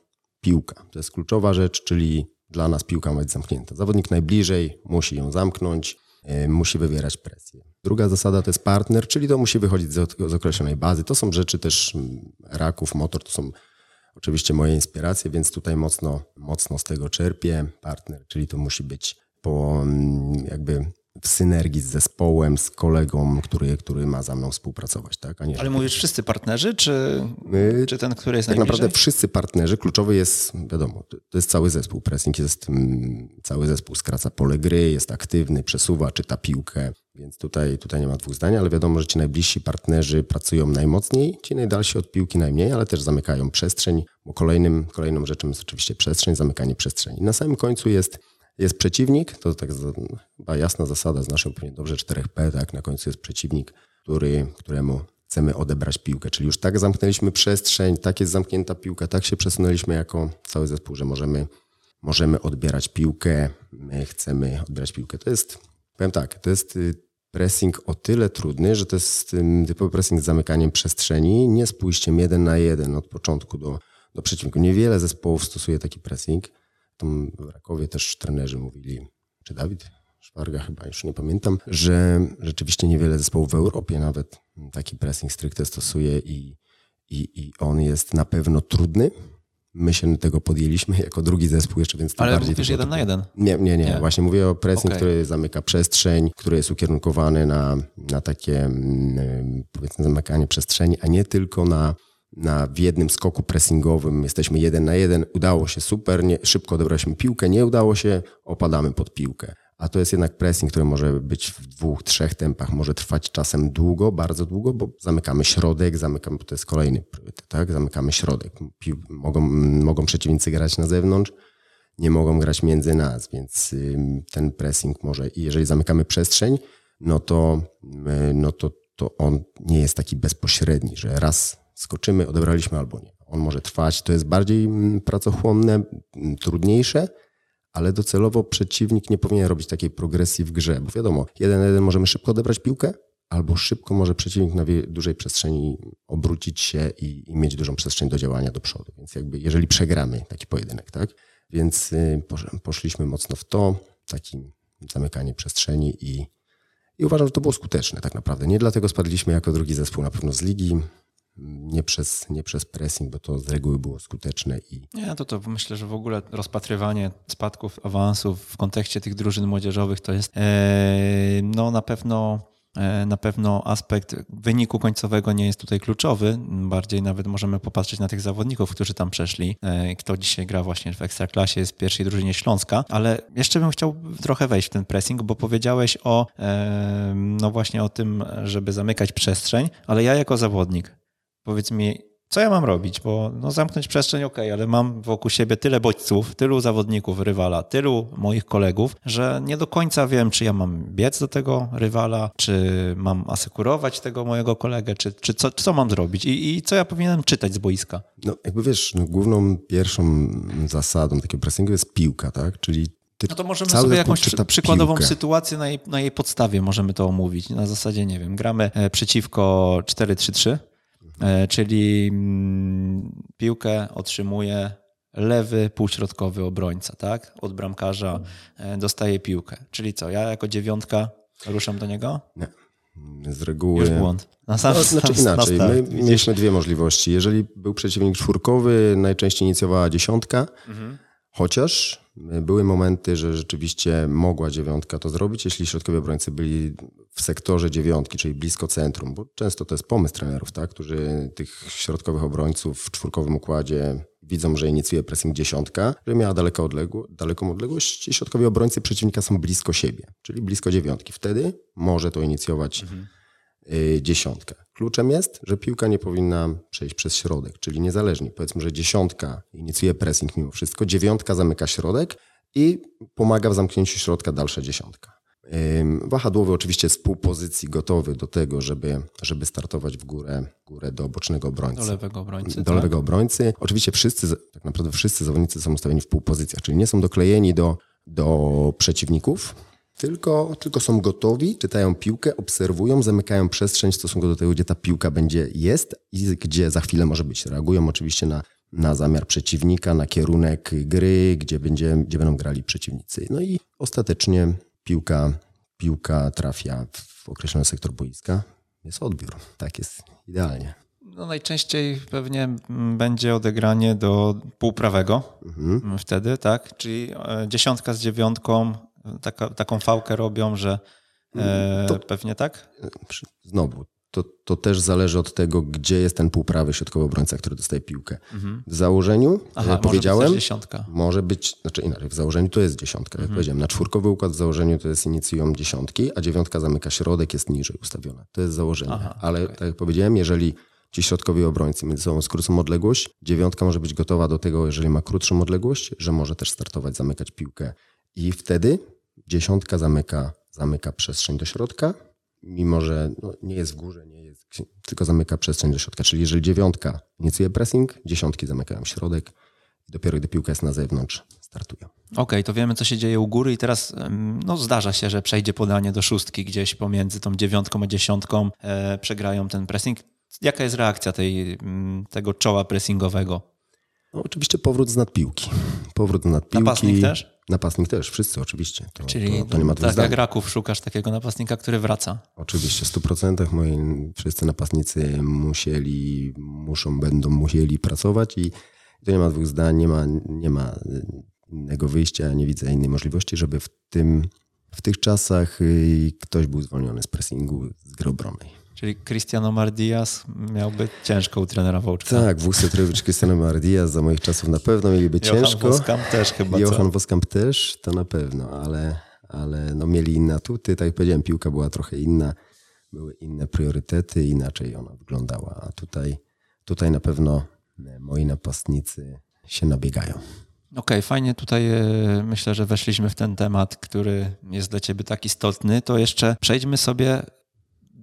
piłka. To jest kluczowa rzecz, czyli dla nas piłka ma być zamknięta. Zawodnik najbliżej musi ją zamknąć, yy, musi wywierać presję. Druga zasada to jest partner, czyli to musi wychodzić z, określonej bazy. To są rzeczy też raków, motor, to są oczywiście moje inspiracje, więc tutaj mocno, mocno z tego czerpię. Partner, czyli to musi być po jakby w synergii z zespołem, z kolegą, który, który ma za mną współpracować. Tak? A nie, Ale mówisz wszyscy partnerzy, czy, My- czy ten, który jest tak najbliżej? naprawdę wszyscy partnerzy, kluczowy jest, wiadomo, to- to jest cały zespół. Pressing jest, mm, cały zespół skraca pole gry, jest aktywny, przesuwa, czyta piłkę, więc tutaj, tutaj nie ma dwóch zdań, ale wiadomo, że ci najbliżsi partnerzy pracują najmocniej, ci najdalsi od piłki najmniej, ale też zamykają przestrzeń, bo kolejnym, kolejną rzeczą jest oczywiście przestrzeń, zamykanie przestrzeni. Na samym końcu jest jest przeciwnik, to tak chyba jasna zasada z naszego pewnie dobrze 4P, tak, na końcu jest przeciwnik, który, któremu chcemy odebrać piłkę, czyli już tak zamknęliśmy przestrzeń, tak jest zamknięta piłka, tak się przesunęliśmy jako cały zespół, że możemy, możemy odbierać piłkę, my chcemy odbierać piłkę. To jest, powiem tak, to jest y, pressing o tyle trudny, że to jest ym, typowy pressing z zamykaniem przestrzeni, nie z pójściem jeden na jeden od początku do, do przeciwniku. Niewiele zespołów stosuje taki pressing. Tam w Rakowie też trenerzy mówili, czy Dawid Szwarga chyba, już nie pamiętam, że rzeczywiście niewiele zespołów w Europie nawet taki pressing stricte stosuje i, i, i on jest na pewno trudny. My się tego podjęliśmy jako drugi zespół jeszcze, więc Ale bardziej... mówisz było jeden na takie- jeden. nie, nie, nie, Nie. Właśnie mówię o pressing, Okej. który zamyka przestrzeń, który jest ukierunkowany na, na takie mm, powiedzmy zamykanie przestrzeni, a nie tylko na, na w jednym skoku pressingowym. Jesteśmy jeden na jeden, udało się super, nie, szybko odebraliśmy piłkę, nie udało się, opadamy pod piłkę. A to jest jednak pressing, który może być w dwóch, trzech tempach, może trwać czasem długo, bardzo długo, bo zamykamy środek, zamykamy, to jest kolejny priorytet, tak? Zamykamy środek. Pił, mogą, mogą przeciwnicy grać na zewnątrz, nie mogą grać między nas, więc ten pressing może, i jeżeli zamykamy przestrzeń, no to, y, no to, to on nie jest taki bezpośredni, że raz skoczymy, odebraliśmy albo nie. On może trwać, to jest bardziej mm, pracochłonne, mm, trudniejsze, ale docelowo przeciwnik nie powinien robić takiej progresji w grze, bo wiadomo, jeden na jeden możemy szybko odebrać piłkę, albo szybko może przeciwnik na dużej przestrzeni obrócić się i, i mieć dużą przestrzeń do działania do przodu. Więc jakby jeżeli przegramy taki pojedynek, tak? Więc y, posz- poszliśmy mocno w to, takim zamykanie przestrzeni i, i uważam, że to było skuteczne tak naprawdę. Nie dlatego spadliśmy jako drugi zespół na pewno z ligi, nie przez, nie przez pressing, bo to z reguły było skuteczne i Nie, to to myślę, że w ogóle rozpatrywanie spadków, awansów w kontekście tych drużyn młodzieżowych to jest e, no na pewno e, na pewno aspekt wyniku końcowego nie jest tutaj kluczowy. Bardziej nawet możemy popatrzeć na tych zawodników, którzy tam przeszli. E, Kto dzisiaj gra właśnie w Ekstraklasie, jest w pierwszej drużynie Śląska. Ale jeszcze bym chciał trochę wejść w ten pressing, bo powiedziałeś o no właśnie o tym, żeby zamykać przestrzeń, ale ja jako zawodnik, powiedz mi, co ja mam robić? Bo no, zamknąć przestrzeń, ok, ale mam wokół siebie tyle bodźców, tylu zawodników rywala, tylu moich kolegów, że nie do końca wiem, czy ja mam biec do tego rywala, czy mam asekurować tego mojego kolegę, czy, czy co, co mam zrobić I, i co ja powinienem czytać z boiska. No, jakby wiesz, no, główną pierwszą zasadą takiego pressingu jest piłka, tak? Czyli No to możemy sobie jakąś przykładową piłkę. sytuację na jej, na jej podstawie możemy to omówić. Na zasadzie, nie wiem, gramy e, przeciwko 4-3-3, e, czyli mm, piłkę otrzymuje lewy półśrodkowy obrońca, tak? Od bramkarza e, dostaje piłkę. Czyli co, ja jako dziewiątka ruszam do niego? Z reguły. Już błąd. Na sam, No, znaczy sam- na inaczej. start, My mieliśmy dwie możliwości. Jeżeli był przeciwnik czwórkowy, najczęściej inicjowała dziesiątka, Mhm. chociaż były momenty, że rzeczywiście mogła dziewiątka to zrobić, jeśli środkowi obrońcy byli w sektorze dziewiątki, czyli blisko centrum, bo często to jest pomysł trenerów, tak, którzy tych środkowych obrońców w czwórkowym układzie widzą, że inicjuje pressing dziesiątka, że miała daleko odległo, daleką odległość i środkowi obrońcy przeciwnika są blisko siebie, czyli blisko dziewiątki. Wtedy może to inicjować y, dziesiątkę. Kluczem jest, że piłka nie powinna przejść przez środek, czyli niezależnie. Powiedzmy, że dziesiątka inicjuje pressing mimo wszystko, dziewiątka zamyka środek i pomaga w zamknięciu środka dalsza dziesiątka. Wahadłowy oczywiście z półpozycji gotowy do tego, żeby, żeby startować w górę, górę do bocznego obrońcy. Do lewego obrońcy. Do tak? lewego obrońcy. Oczywiście wszyscy, tak naprawdę wszyscy zawodnicy są ustawieni w półpozycjach, czyli nie są doklejeni do, do przeciwników, tylko, tylko są gotowi, czytają piłkę, obserwują, zamykają przestrzeń w stosunku do tego, gdzie ta piłka będzie jest i gdzie za chwilę może być. Reagują oczywiście na, na zamiar przeciwnika, na kierunek gry, gdzie, będzie, gdzie będą grali przeciwnicy. No i ostatecznie piłka, piłka trafia w określony sektor boiska. Jest odbiór. Tak jest idealnie. No najczęściej pewnie będzie odegranie do półprawego Mhm. wtedy, tak? Czyli e, dziesiątka z dziewiątką, taka, taką fałkę robią, że e, To- pewnie tak? Znowu, to, to też zależy od tego, gdzie jest ten półprawy środkowy obrońca, który dostaje piłkę. W założeniu, Mhm. Aha, jak może powiedziałem, być dziesiątka. Może być, znaczy inaczej, w założeniu to jest dziesiątka, Mhm. jak powiedziałem. Na czwórkowy układ w założeniu to jest inicjują dziesiątki, a dziewiątka zamyka środek, jest niżej ustawiona. To jest założenie. Aha, Ale okej. tak jak powiedziałem, jeżeli ci środkowi obrońcy między sobą skrócą odległość, dziewiątka może być gotowa do tego, jeżeli ma krótszą odległość, że może też startować, zamykać piłkę. I wtedy dziesiątka zamyka, zamyka przestrzeń do środka, mimo że no, nie jest w górze, nie jest, tylko zamyka przestrzeń do środka. Czyli jeżeli dziewiątka inicjuje pressing, dziesiątki zamykają środek i dopiero gdy piłka jest na zewnątrz, startują. Okej, to wiemy, co się dzieje u góry i teraz no, zdarza się, że przejdzie podanie do szóstki gdzieś pomiędzy tą dziewiątką a dziesiątką, e, przegrają ten pressing. Jaka jest reakcja tej, tego czoła pressingowego? No, oczywiście powrót z nadpiłki. Powrót z nadpiłki. Napastnik też? Napastnik też, wszyscy oczywiście. To, Czyli to, to nie ma tak jak raków szukasz takiego napastnika, który wraca. Oczywiście, w 100% moi wszyscy napastnicy musieli, muszą, będą musieli pracować i to nie ma dwóch zdań, nie ma, nie ma innego wyjścia, nie widzę innej możliwości, żeby w tym, w tych czasach y, ktoś był zwolniony z pressingu, z gry obronnej. Czyli Cristiano Mardias miałby ciężko u trenera Wołczka. Tak, Wójcetrowicz, Cristiano Mardias za moich czasów na pewno mieliby Johan ciężko. Woskam też chyba. co? Johan Woskamp też, to na pewno, ale, ale no mieli inne atuty. Tak jak powiedziałem, piłka była trochę inna, były inne priorytety, inaczej ona wyglądała. A tutaj, tutaj na pewno e, moi napastnicy się nabiegają. Okej, fajnie tutaj e, myślę, że weszliśmy w ten temat, który jest dla ciebie tak istotny. To jeszcze przejdźmy sobie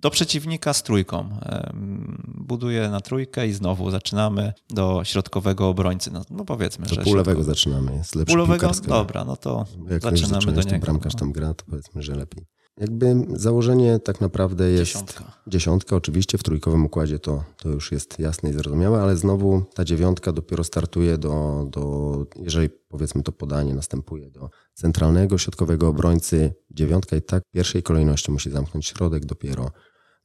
do przeciwnika z trójką. Em, Buduję na trójkę i znowu zaczynamy do środkowego obrońcy. No, no powiedzmy, Do że półlewego środkowy- zaczynamy, jest lepszy Półlewego? Dobra, no to Jak zaczynamy do do niego. bramkarz tam gra, to powiedzmy, że lepiej. Jakby założenie tak naprawdę jest... Dziesiątka. Dziesiątka oczywiście w trójkowym układzie to, to już jest jasne i zrozumiałe, ale znowu ta dziewiątka dopiero startuje do, do, jeżeli powiedzmy to podanie następuje do centralnego, środkowego obrońcy, dziewiątka i tak w pierwszej kolejności musi zamknąć środek, dopiero,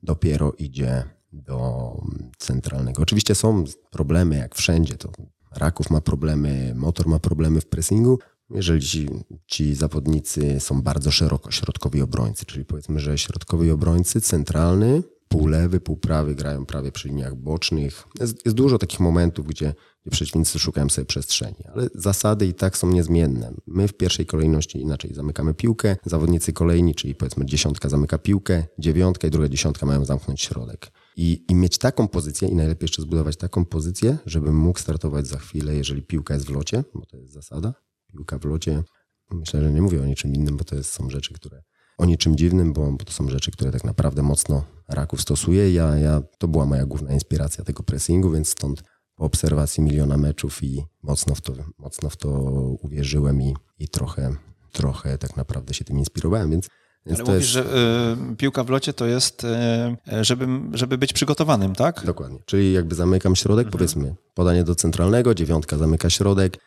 dopiero idzie do centralnego. Oczywiście są problemy, jak wszędzie, to Raków ma problemy, Motor ma problemy w pressingu, jeżeli ci, ci zawodnicy są bardzo szeroko środkowi obrońcy, czyli powiedzmy, że środkowi obrońcy, centralny, półlewy, półprawy grają prawie przy liniach bocznych. Jest, jest dużo takich momentów, gdzie, gdzie przeciwnicy szukają sobie przestrzeni, ale zasady i tak są niezmienne. My w pierwszej kolejności inaczej zamykamy piłkę, zawodnicy kolejni, czyli powiedzmy dziesiątka zamyka piłkę, dziewiątka i druga dziesiątka mają zamknąć środek. I, I mieć taką pozycję i najlepiej jeszcze zbudować taką pozycję, żebym mógł startować za chwilę, jeżeli piłka jest w locie, bo to jest zasada, piłka w locie. Myślę, że nie mówię o niczym innym, bo to jest, są rzeczy, które. O niczym dziwnym, bo, bo to są rzeczy, które tak naprawdę mocno Raków stosuje. Ja, ja, to była moja główna inspiracja tego pressingu, więc stąd po obserwacji miliona meczów i mocno w to, mocno w to uwierzyłem i, i trochę, trochę tak naprawdę się tym inspirowałem, więc, więc Ale mówisz, jest... że y, piłka w locie to jest, y, żeby, żeby być przygotowanym, tak? Dokładnie. Czyli jakby zamykam środek, powiedzmy podanie do centralnego, dziewiątka zamyka środek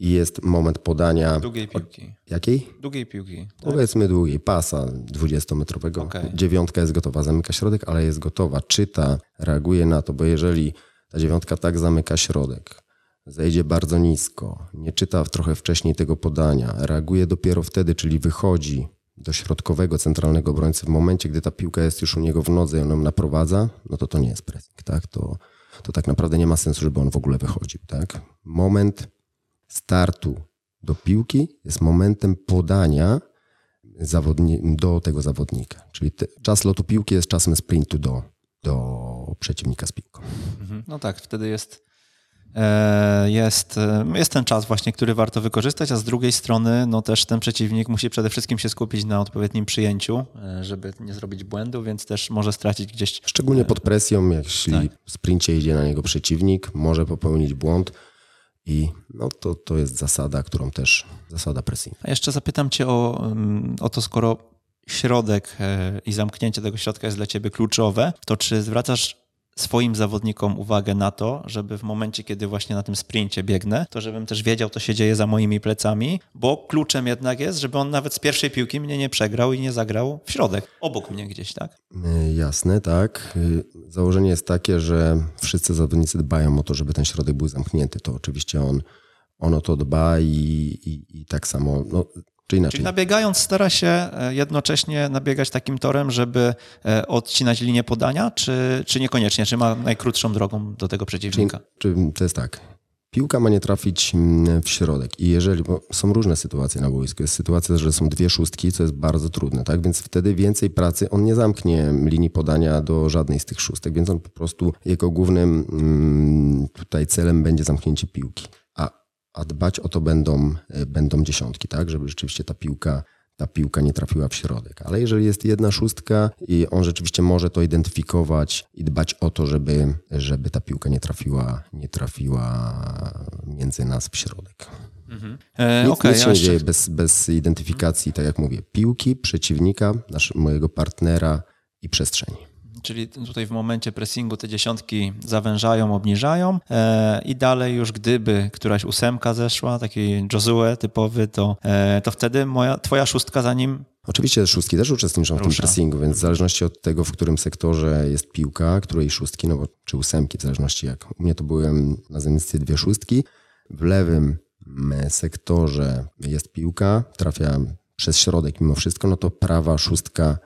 i jest moment podania... Długiej piłki. Jakiej? Długiej piłki. Tak? Powiedzmy długiej, pasa 20-metrowego. Okej. Dziewiątka jest gotowa, zamyka środek, ale jest gotowa, czyta, reaguje na to, bo jeżeli ta dziewiątka tak zamyka środek, zejdzie bardzo nisko, nie czyta trochę wcześniej tego podania, reaguje dopiero wtedy, czyli wychodzi do środkowego, centralnego obrońcy w momencie, gdy ta piłka jest już u niego w nodze i on ją naprowadza, no to to nie jest pressing, tak? To, to tak naprawdę nie ma sensu, żeby on w ogóle wychodził, tak? Moment startu do piłki jest momentem podania do tego zawodnika. Czyli te, czas lotu piłki jest czasem sprintu do, do przeciwnika z piłką. Mhm. No tak, wtedy jest, e, jest, e, jest ten czas właśnie, który warto wykorzystać, a z drugiej strony no też ten przeciwnik musi przede wszystkim się skupić na odpowiednim przyjęciu, e, żeby nie zrobić błędu, więc też może stracić gdzieś Szczególnie pod presją, jeśli Tak. w sprincie idzie na niego przeciwnik, może popełnić błąd i no to, to jest zasada, którą też, zasada pressingu. A jeszcze zapytam Cię o, mm, o to, skoro środek e, i zamknięcie tego środka jest dla ciebie kluczowe, to czy zwracasz swoim zawodnikom uwagę na to, żeby w momencie, kiedy właśnie na tym sprincie biegnę, to żebym też wiedział, co się dzieje za moimi plecami, bo kluczem jednak jest, żeby on nawet z pierwszej piłki mnie nie przegrał i nie zagrał w środek, obok mnie gdzieś, tak? Y, Jasne, tak. Y, Założenie jest takie, że wszyscy zawodnicy dbają o to, żeby ten środek był zamknięty. To oczywiście on, on o to dba i, i, i tak samo, no, czy inaczej. Czyli nabiegając stara się e, jednocześnie nabiegać takim torem, żeby e, odcinać linię podania, czy, czy niekoniecznie? Czy ma najkrótszą drogą do tego przeciwnika? Czy to jest tak? Piłka ma nie trafić mm, w środek i jeżeli, bo są różne sytuacje na boisku, jest sytuacja, że są dwie szóstki, co jest bardzo trudne, tak? Więc wtedy więcej pracy, on nie zamknie linii podania do żadnej z tych szóstek, więc on po prostu jego głównym mm, tutaj celem będzie zamknięcie piłki. A, dbać o to będą, e, będą dziesiątki, tak? Żeby rzeczywiście ta piłka ta piłka nie trafiła w środek. Ale jeżeli jest jedna szóstka i on rzeczywiście może to identyfikować i dbać o to, żeby, żeby ta piłka nie trafiła, nie trafiła między nas w środek. E, Nic, okej, nic się nie dzieje bez, bez identyfikacji, tak jak mówię, piłki, przeciwnika, nasz, mojego partnera i przestrzeni. Czyli tutaj w momencie pressingu te dziesiątki zawężają, obniżają e, i dalej już gdyby któraś ósemka zeszła, taki Josue typowy, to, e, to wtedy moja, twoja szóstka za nim Oczywiście szóstki też uczestniczą w tym Rusza. pressingu, więc w zależności od tego, w którym sektorze jest piłka, której szóstki, no bo, czy ósemki, w zależności jak. U mnie to były na zamiast dwie szóstki. W lewym mm, sektorze jest piłka, trafia przez środek mimo wszystko, no to prawa szóstka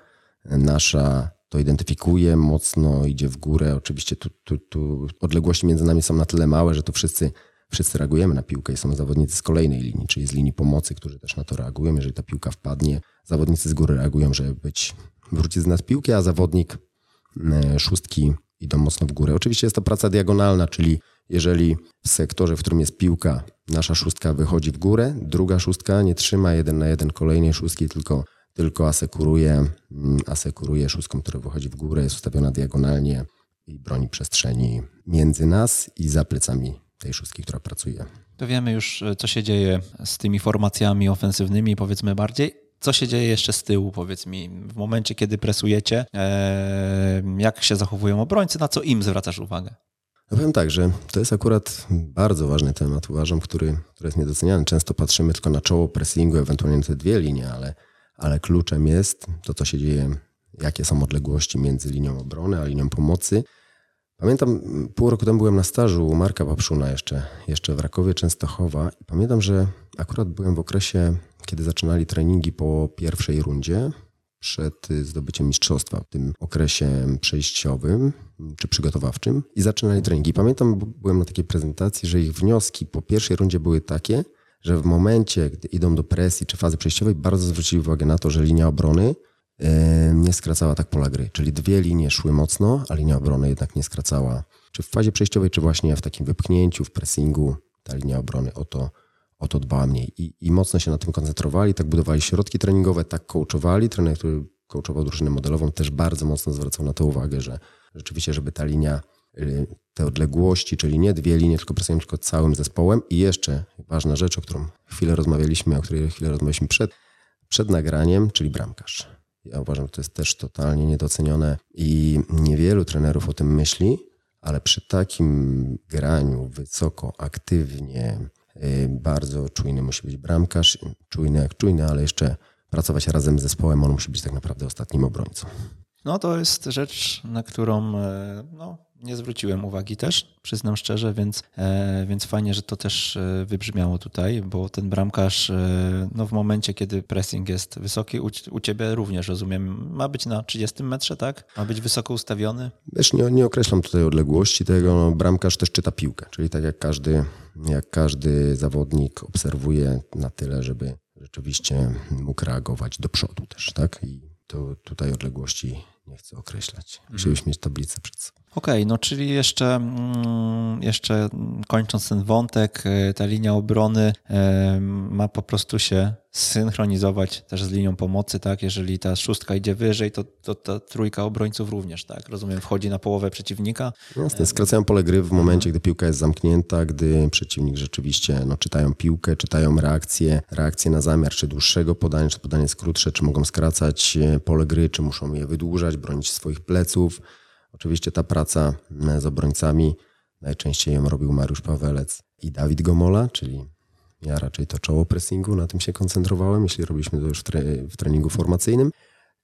nasza to identyfikuje, mocno idzie w górę. Oczywiście tu, tu, tu odległości między nami są na tyle małe, że tu wszyscy, wszyscy reagujemy na piłkę i są zawodnicy z kolejnej linii, czyli z linii pomocy, którzy też na to reagują. Jeżeli ta piłka wpadnie, zawodnicy z góry reagują, żeby być, wrócić z nas piłkę, a zawodnik e, szóstki idą mocno w górę. Oczywiście jest to praca diagonalna, czyli jeżeli w sektorze, w którym jest piłka, nasza szóstka wychodzi w górę, druga szóstka nie trzyma jeden na jeden kolejnej szóstki, tylko, tylko asekuruje, mm, asekuruje szóstką, która wychodzi w górę, jest ustawiona diagonalnie i broni przestrzeni między nas i za plecami tej szóstki, która pracuje. To wiemy już, e, co się dzieje z tymi formacjami ofensywnymi, powiedzmy bardziej. Co się dzieje jeszcze z tyłu, powiedz mi, w momencie, kiedy presujecie, e, jak się zachowują obrońcy, na co im zwracasz uwagę? No powiem tak, że to jest akurat bardzo ważny temat, uważam, który, który jest niedoceniany. Często patrzymy tylko na czoło pressingu, ewentualnie na te dwie linie, ale, ale kluczem jest to, co się dzieje, jakie są odległości między linią obrony a linią pomocy. Pamiętam, pół roku temu byłem na stażu u Marka Papszuna jeszcze, jeszcze w Rakowie Częstochowa i pamiętam, że akurat byłem w okresie, kiedy zaczynali treningi po pierwszej rundzie, przed zdobyciem mistrzostwa, w tym okresie przejściowym czy przygotowawczym i zaczynali treningi. Pamiętam, byłem na takiej prezentacji, że ich wnioski po pierwszej rundzie były takie, że w momencie, gdy idą do presji czy fazy przejściowej, bardzo zwrócili uwagę na to, że linia obrony e, nie skracała tak pola gry. Czyli dwie linie szły mocno, a linia obrony jednak nie skracała. Czy w fazie przejściowej, czy właśnie w takim wypchnięciu, w pressingu, ta linia obrony o to, o to dbała mniej. I, I mocno się na tym koncentrowali, tak budowali środki treningowe, tak coachowali. Trener, który coachował drużynę modelową, też bardzo mocno zwracał na to uwagę, że rzeczywiście, żeby ta linia, te odległości, czyli nie dwie linie, tylko pracują tylko całym zespołem. I jeszcze ważna rzecz, o którą chwilę rozmawialiśmy, o której chwilę rozmawialiśmy przed, przed nagraniem, czyli bramkarz. Ja uważam, że to jest też totalnie niedocenione i niewielu trenerów o tym myśli, ale przy takim graniu wysoko, aktywnie, y, bardzo czujny musi być bramkarz, czujny jak czujny, ale jeszcze pracować razem z zespołem, on musi być tak naprawdę ostatnim obrońcą. No to jest rzecz, na którą e, no, nie zwróciłem uwagi też, przyznam szczerze, więc, e, więc fajnie, że to też e, wybrzmiało tutaj, bo ten bramkarz e, no, w momencie, kiedy pressing jest wysoki, u, u ciebie również rozumiem, ma być na 30 metrze, tak? Ma być wysoko ustawiony. Wiesz, nie, nie określam tutaj odległości tego, no, bramkarz też czyta piłkę, czyli tak jak każdy, jak każdy zawodnik obserwuje na tyle, żeby rzeczywiście mógł reagować do przodu też, tak? I to tutaj odległości nie chcę określać. Musielibyśmy mieć tablicę przed sobą. Okej, okay, no czyli jeszcze, mm, jeszcze kończąc ten wątek, e, ta linia obrony e, ma po prostu się synchronizować też z linią pomocy, tak? Jeżeli ta szóstka idzie wyżej, to, to ta trójka obrońców również, tak? Rozumiem, wchodzi na połowę przeciwnika. Jasne, skracają pole gry w momencie, gdy piłka jest zamknięta, gdy przeciwnik rzeczywiście no, czytają piłkę, czytają reakcję, reakcję na zamiar, czy dłuższego podania, czy podanie jest krótsze, czy mogą skracać e, pole gry, czy muszą je wydłużać, bronić swoich pleców. Oczywiście ta praca e, z obrońcami, najczęściej ją robił Mariusz Pawelec i Dawid Gomola, czyli ja raczej to czoło pressingu, na tym się koncentrowałem, jeśli robiliśmy to już w treningu formacyjnym.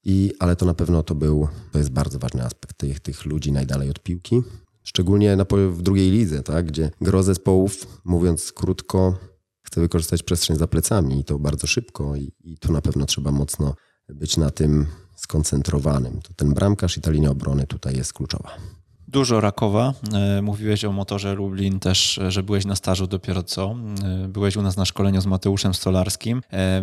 I, ale to na pewno to był, to jest bardzo ważny aspekt tych, tych ludzi najdalej od piłki. Szczególnie na, w drugiej lidze, tak, gdzie gro zespołów, mówiąc krótko, chce wykorzystać przestrzeń za plecami i to bardzo szybko i, i tu na pewno trzeba mocno być na tym skoncentrowanym. To ten bramkarz i ta linia obrony tutaj jest kluczowa. Dużo Rakowa. E, mówiłeś o motorze Lublin też, e, że byłeś na stażu dopiero co. E, byłeś u nas na szkoleniu z Mateuszem Stolarskim.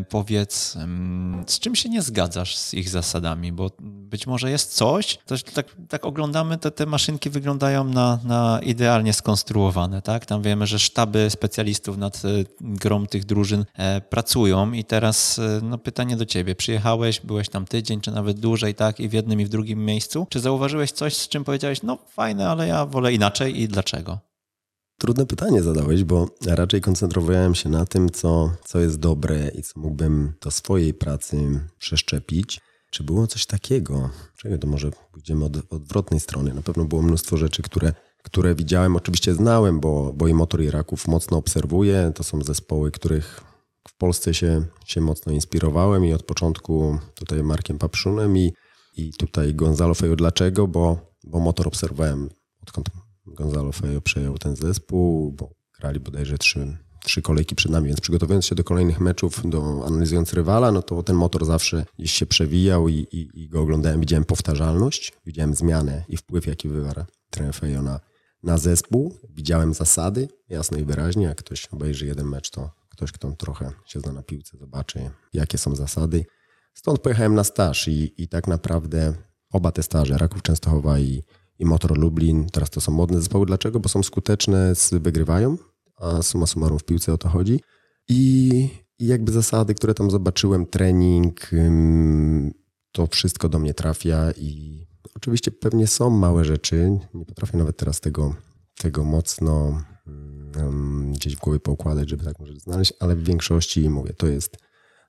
Powiedz, mm, z czym się nie zgadzasz z ich zasadami? Bo być może jest coś, to tak, tak oglądamy, te, te maszynki wyglądają na, na idealnie skonstruowane. Tak? Tam wiemy, że sztaby specjalistów nad grą tych drużyn pracują i teraz no, pytanie do ciebie. Przyjechałeś, byłeś tam tydzień, czy nawet dłużej, tak? I w jednym i w drugim miejscu. Czy zauważyłeś coś, z czym powiedziałeś, no fajne, ale ja wolę inaczej i dlaczego? Trudne pytanie zadałeś, bo raczej koncentrowałem się na tym, co, co jest dobre i co mógłbym do swojej pracy przeszczepić. Czy było coś takiego? Czego to może pójdziemy od odwrotnej strony. Na pewno było mnóstwo rzeczy, które, które widziałem, oczywiście znałem, bo, bo i Motor Iraków mocno obserwuję. To są zespoły, których w Polsce się, się mocno inspirowałem i od początku tutaj Markiem Papszunem i, i tutaj Gonzalo Fejo. Dlaczego? Bo bo motor obserwowałem, odkąd Gonzalo Fejo przejął ten zespół, bo grali bodajże trzy, trzy kolejki przed nami, więc przygotowując się do kolejnych meczów, do analizując rywala, no to ten motor zawsze gdzieś się przewijał i, i, i go oglądałem, widziałem powtarzalność, widziałem zmianę i wpływ, jaki wywarza trener Fejo na, na zespół, widziałem zasady, jasno i wyraźnie, jak ktoś obejrzy jeden mecz, to ktoś, kto trochę się zna na piłce, zobaczy, jakie są zasady. Stąd pojechałem na staż i, i tak naprawdę oba te staże, Raków Częstochowa i, i Motor Lublin, teraz to są modne zespoły. Dlaczego? Bo są skuteczne, wygrywają, a suma summarum w piłce o to chodzi. I, I jakby zasady, które tam zobaczyłem, trening, to wszystko do mnie trafia i oczywiście pewnie są małe rzeczy, nie potrafię nawet teraz tego, tego mocno gdzieś w głowie poukładać, żeby tak może znaleźć, ale w większości mówię, to jest,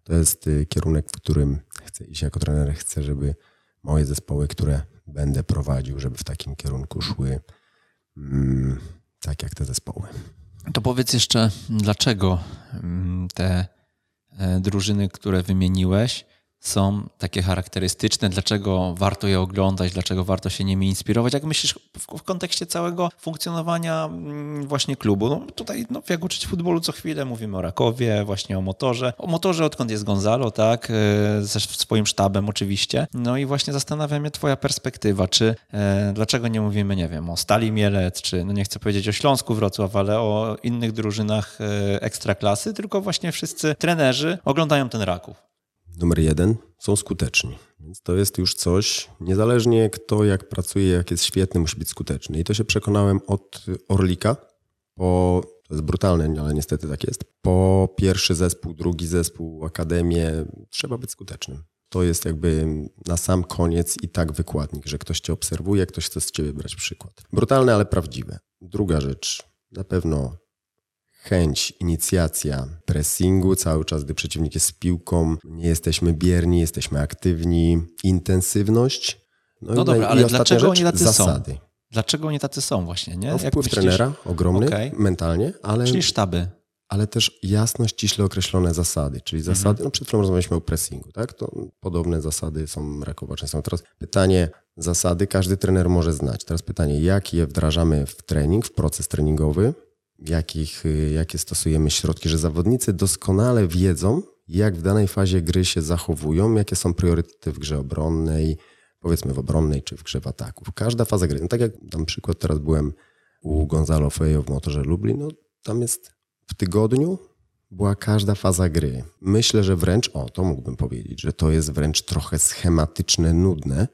to jest y, kierunek, w którym chcę iść jako trener, chcę, żeby moje zespoły, które będę prowadził, żeby w takim kierunku szły mm, tak jak te zespoły. To powiedz jeszcze, dlaczego mm, te e, drużyny, które wymieniłeś, są takie charakterystyczne, dlaczego warto je oglądać, dlaczego warto się nimi inspirować. Jak myślisz w, w kontekście całego funkcjonowania mm, właśnie klubu? No tutaj no, jak uczyć futbolu co chwilę mówimy o Rakowie, właśnie o motorze. O motorze odkąd jest Gonzalo, tak, e, ze swoim sztabem oczywiście. No i właśnie zastanawia mnie twoja perspektywa, czy e, dlaczego nie mówimy, nie wiem, o Stali Mielec, czy no nie chcę powiedzieć o Śląsku Wrocław, ale o innych drużynach e, ekstraklasy, tylko właśnie wszyscy trenerzy oglądają ten Raków numer jeden, są skuteczni. Więc to jest już coś, niezależnie kto jak pracuje, jak jest świetny, musi być skuteczny. I to się przekonałem od Orlika, po, to jest brutalne, ale niestety tak jest, po pierwszy zespół, drugi zespół, akademię, trzeba być skutecznym. To jest jakby na sam koniec i tak wykładnik, że ktoś cię obserwuje, ktoś chce z ciebie brać przykład. Brutalne, ale prawdziwe. Druga rzecz, na pewno chęć, inicjacja pressingu cały czas, gdy przeciwnik jest z piłką, nie jesteśmy bierni, jesteśmy aktywni, intensywność. No, no dobra, ale dlaczego rzecz, oni tacy zasady. są? Dlaczego oni tacy są właśnie, nie? No, wpływ trenera ogromny, okay. mentalnie, ale... Czyli sztaby. Ale też jasno, ściśle określone zasady, czyli zasady, mhm. no przed chwilą rozmawialiśmy o pressingu, tak? To podobne zasady są Rakowa są. Teraz pytanie, zasady każdy trener może znać. Teraz pytanie, jak je wdrażamy w trening, w proces treningowy, jakich, y, jakie stosujemy środki, że zawodnicy doskonale wiedzą, jak w danej fazie gry się zachowują, jakie są priorytety w grze obronnej, powiedzmy w obronnej czy w grze w ataku. Każda faza gry, no tak jak tam przykład teraz byłem u Gonzalo Fejo w motorze Lublin, no tam jest w tygodniu była każda faza gry. Myślę, że wręcz, o to mógłbym powiedzieć, że to jest wręcz trochę schematyczne, nudne,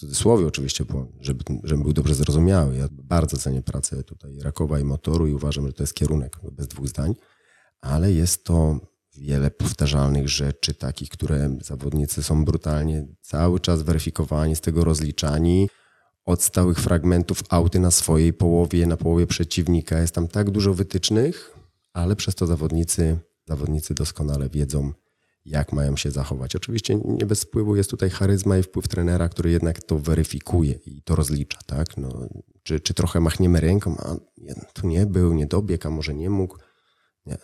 cudzysłowie oczywiście, żeby, żeby był dobrze zrozumiały. Ja bardzo cenię pracę tutaj Rakowa i Motoru i uważam, że to jest kierunek, bez dwóch zdań, ale jest to wiele powtarzalnych rzeczy, takich, które zawodnicy są brutalnie cały czas weryfikowani, z tego rozliczani. Od stałych fragmentów auty na swojej połowie, na połowie przeciwnika. Jest tam tak dużo wytycznych, ale przez to zawodnicy, zawodnicy doskonale wiedzą, jak mają się zachować. Oczywiście nie bez wpływu jest tutaj charyzma i wpływ trenera, który jednak to weryfikuje i to rozlicza. Tak? No, czy, czy trochę machniemy ręką, a tu nie był, nie dobiegł, a może nie mógł. Nie,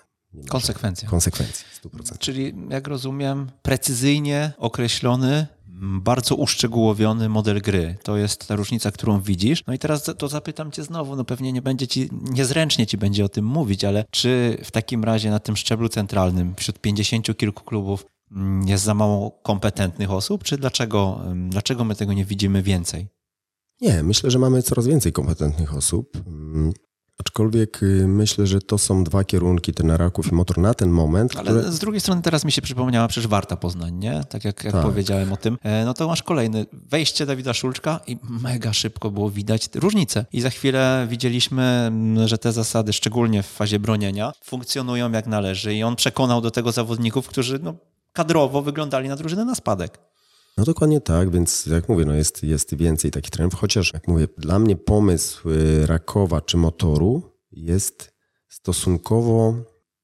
Konsekwencje. Konsekwencje, 100%. Czyli, jak rozumiem, precyzyjnie określony, bardzo uszczegółowiony model gry. To jest ta różnica, którą widzisz. No i teraz to zapytam cię znowu, no pewnie nie będzie ci, niezręcznie ci będzie o tym mówić, ale czy w takim razie na tym szczeblu centralnym, wśród pięćdziesięciu kilku klubów, mm, jest za mało kompetentnych osób, czy dlaczego, dlaczego my tego nie widzimy więcej? Nie, myślę, że mamy coraz więcej kompetentnych osób. Aczkolwiek y, myślę, że to są dwa kierunki, ten Raków i motor na ten moment. Ale które... z drugiej strony teraz mi się przypomniała przecież Warta Poznań, nie? Tak jak, jak tak. powiedziałem o tym. E, no to masz kolejny. Wejście Dawida Szulczka i mega szybko było widać różnice. I za chwilę widzieliśmy, mm, że te zasady, szczególnie w fazie bronienia, funkcjonują jak należy. I on przekonał do tego zawodników, którzy no, kadrowo wyglądali na drużynę na spadek. No dokładnie tak, więc jak mówię, no jest, jest więcej takich trenerów, chociaż jak mówię, dla mnie pomysł y, Rakowa czy motoru jest stosunkowo,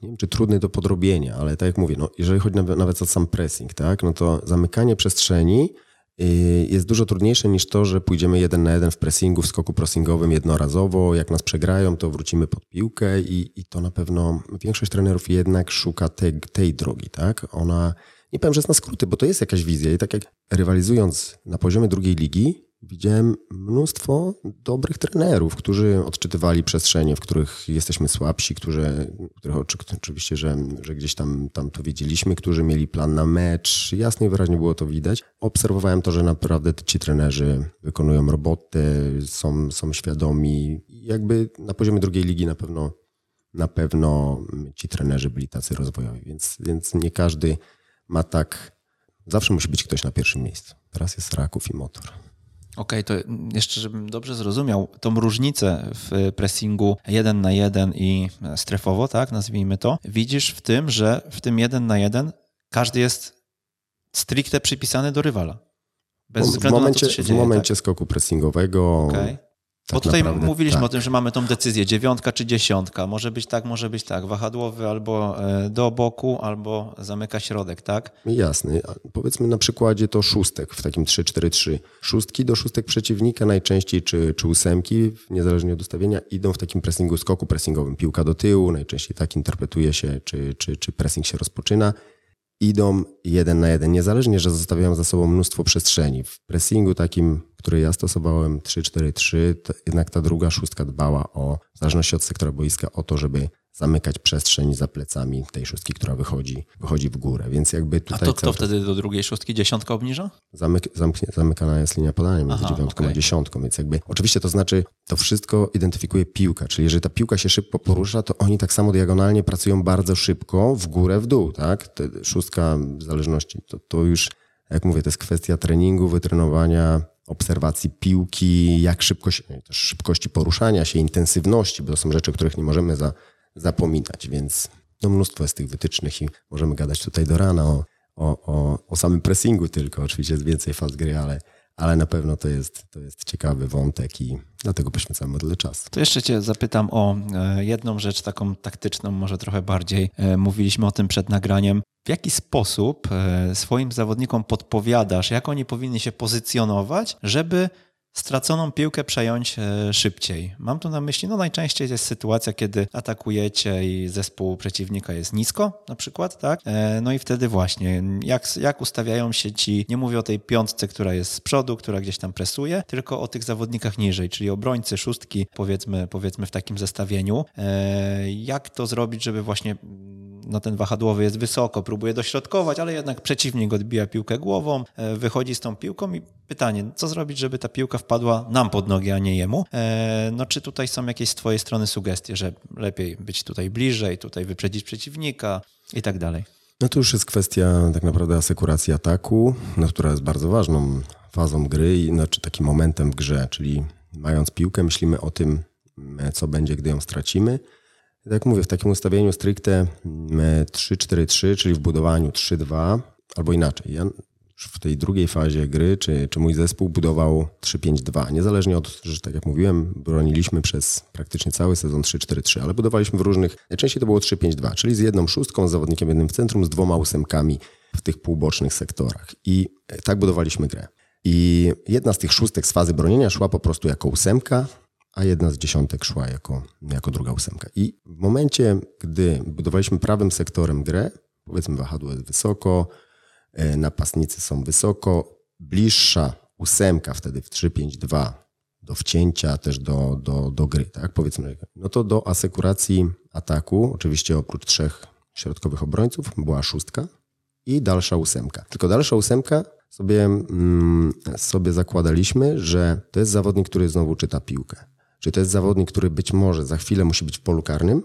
nie wiem czy trudny do podrobienia, ale tak jak mówię, no jeżeli chodzi nawet, o sam pressing, tak, no to zamykanie przestrzeni y, jest dużo trudniejsze niż to, że pójdziemy jeden na jeden w pressingu, w skoku pressingowym jednorazowo. Jak nas przegrają, to wrócimy pod piłkę i, i to na pewno większość trenerów jednak szuka tej, tej drogi, tak? Ona nie powiem, że jest na skróty, bo to jest jakaś wizja i tak jak rywalizując na poziomie drugiej ligi, widziałem mnóstwo dobrych trenerów, którzy odczytywali przestrzenie, w których jesteśmy słabsi, którzy, których oczywiście, że, że gdzieś tam, tam to wiedzieliśmy, którzy mieli plan na mecz. Jasno i wyraźnie było to widać. Obserwowałem to, że naprawdę ci trenerzy wykonują robotę, są, są świadomi. Jakby na poziomie drugiej ligi na pewno na pewno ci trenerzy byli tacy rozwojowi, więc, więc nie każdy ma tak, zawsze musi być ktoś na pierwszym miejscu. Teraz jest Raków i Motor. Okej, okay, to jeszcze, żebym dobrze zrozumiał, tą różnicę w pressingu jeden na jeden i strefowo, tak, nazwijmy to, widzisz w tym, że w tym jeden na jeden każdy jest stricte przypisany do rywala. Bez względu w momencie, na to, co się dzieje. W momencie tak? skoku pressingowego okay. Tak Bo tutaj naprawdę, mówiliśmy tak. o tym, że mamy tą decyzję dziewiątka czy dziesiątka. Może być tak, może być tak. Wahadłowy albo e, do boku, albo zamyka środek, tak? Jasne. Powiedzmy na przykładzie to szóstek w takim 3-4-3. Szóstki do szóstek przeciwnika najczęściej, czy, czy ósemki, niezależnie od ustawienia, idą w takim pressingu, skoku pressingowym. Piłka do tyłu, najczęściej tak interpretuje się, czy, czy, czy pressing się rozpoczyna idą jeden na jeden, niezależnie, że zostawiają za sobą mnóstwo przestrzeni. W pressingu takim, który ja stosowałem 3-4-3, jednak ta druga szóstka dbała o, w zależności od sektora boiska, o to, żeby zamykać przestrzeń za plecami tej szóstki, która wychodzi, wychodzi w górę. Więc jakby tutaj. A to kto wtedy do drugiej szóstki dziesiątka obniża? Zamyk, zamknie, zamykana jest linia podania między Aha, dziewiątką okay. a dziesiątką, więc jakby oczywiście to znaczy, to wszystko identyfikuje piłka, czyli jeżeli ta piłka się szybko porusza, to oni tak samo diagonalnie pracują bardzo szybko w górę, w dół, tak? Te szóstka w zależności, to, to już, jak mówię, to jest kwestia treningu, wytrenowania, obserwacji piłki, jak szybkość, szybkości poruszania się, intensywności, bo to są rzeczy, których nie możemy za, zapominać, więc no mnóstwo jest tych wytycznych i możemy gadać tutaj do rana o, o, o, o samym pressingu tylko. Oczywiście jest więcej faz gry, ale, ale na pewno to jest, to jest ciekawy wątek i dlatego poświęcamy tyle czasu. To jeszcze Cię zapytam o e, jedną rzecz taką taktyczną, może trochę bardziej. E, mówiliśmy o tym przed nagraniem. W jaki sposób e, swoim zawodnikom podpowiadasz, jak oni powinni się pozycjonować, żeby straconą piłkę przejąć e, szybciej. Mam tu na myśli, no najczęściej jest sytuacja, kiedy atakujecie i zespół przeciwnika jest nisko na przykład, tak? E, no i wtedy właśnie, jak, jak ustawiają się ci, nie mówię o tej piątce, która jest z przodu, która gdzieś tam presuje, tylko o tych zawodnikach niżej, czyli obrońcy, szóstki, powiedzmy, powiedzmy w takim zestawieniu. E, jak to zrobić, żeby właśnie no ten wahadłowy jest wysoko, próbuje dośrodkować, ale jednak przeciwnik odbija piłkę głową, e, wychodzi z tą piłką i pytanie, co zrobić, żeby ta piłka wpadła nam pod nogi, a nie jemu? E, no czy tutaj są jakieś z twojej strony sugestie, że lepiej być tutaj bliżej, tutaj wyprzedzić przeciwnika i tak dalej? No to już jest kwestia tak naprawdę asekuracji ataku, no, która jest bardzo ważną fazą gry, znaczy takim momentem w grze, czyli mając piłkę myślimy o tym, co będzie, gdy ją stracimy. Tak jak mówię, w takim ustawieniu stricte 3-4-3, czyli w budowaniu 3-2, albo inaczej. Ja w tej drugiej fazie gry, czy, czy mój zespół budował 3-5-2. Niezależnie od, że tak jak mówiłem, broniliśmy przez praktycznie cały sezon 3-4-3, ale budowaliśmy w różnych, najczęściej to było 3-5-2, czyli z jedną szóstką, z zawodnikiem jednym w centrum, z dwoma ósemkami w tych półbocznych sektorach. I tak budowaliśmy grę. I jedna z tych szóstek z fazy bronienia szła po prostu jako ósemka, a jedna z dziesiątek szła jako, jako druga ósemka. I w momencie, gdy budowaliśmy prawym sektorem grę, powiedzmy wahadło jest wysoko, e, napastnicy są wysoko, bliższa ósemka wtedy w 3-5-2 do wcięcia, też do, do, do gry, tak powiedzmy, no to do asekuracji ataku, oczywiście oprócz trzech środkowych obrońców, była szóstka i dalsza ósemka. Tylko dalsza ósemka sobie, mm, sobie zakładaliśmy, że to jest zawodnik, który znowu czyta piłkę. Czy to jest zawodnik, który być może za chwilę musi być w polu karnym,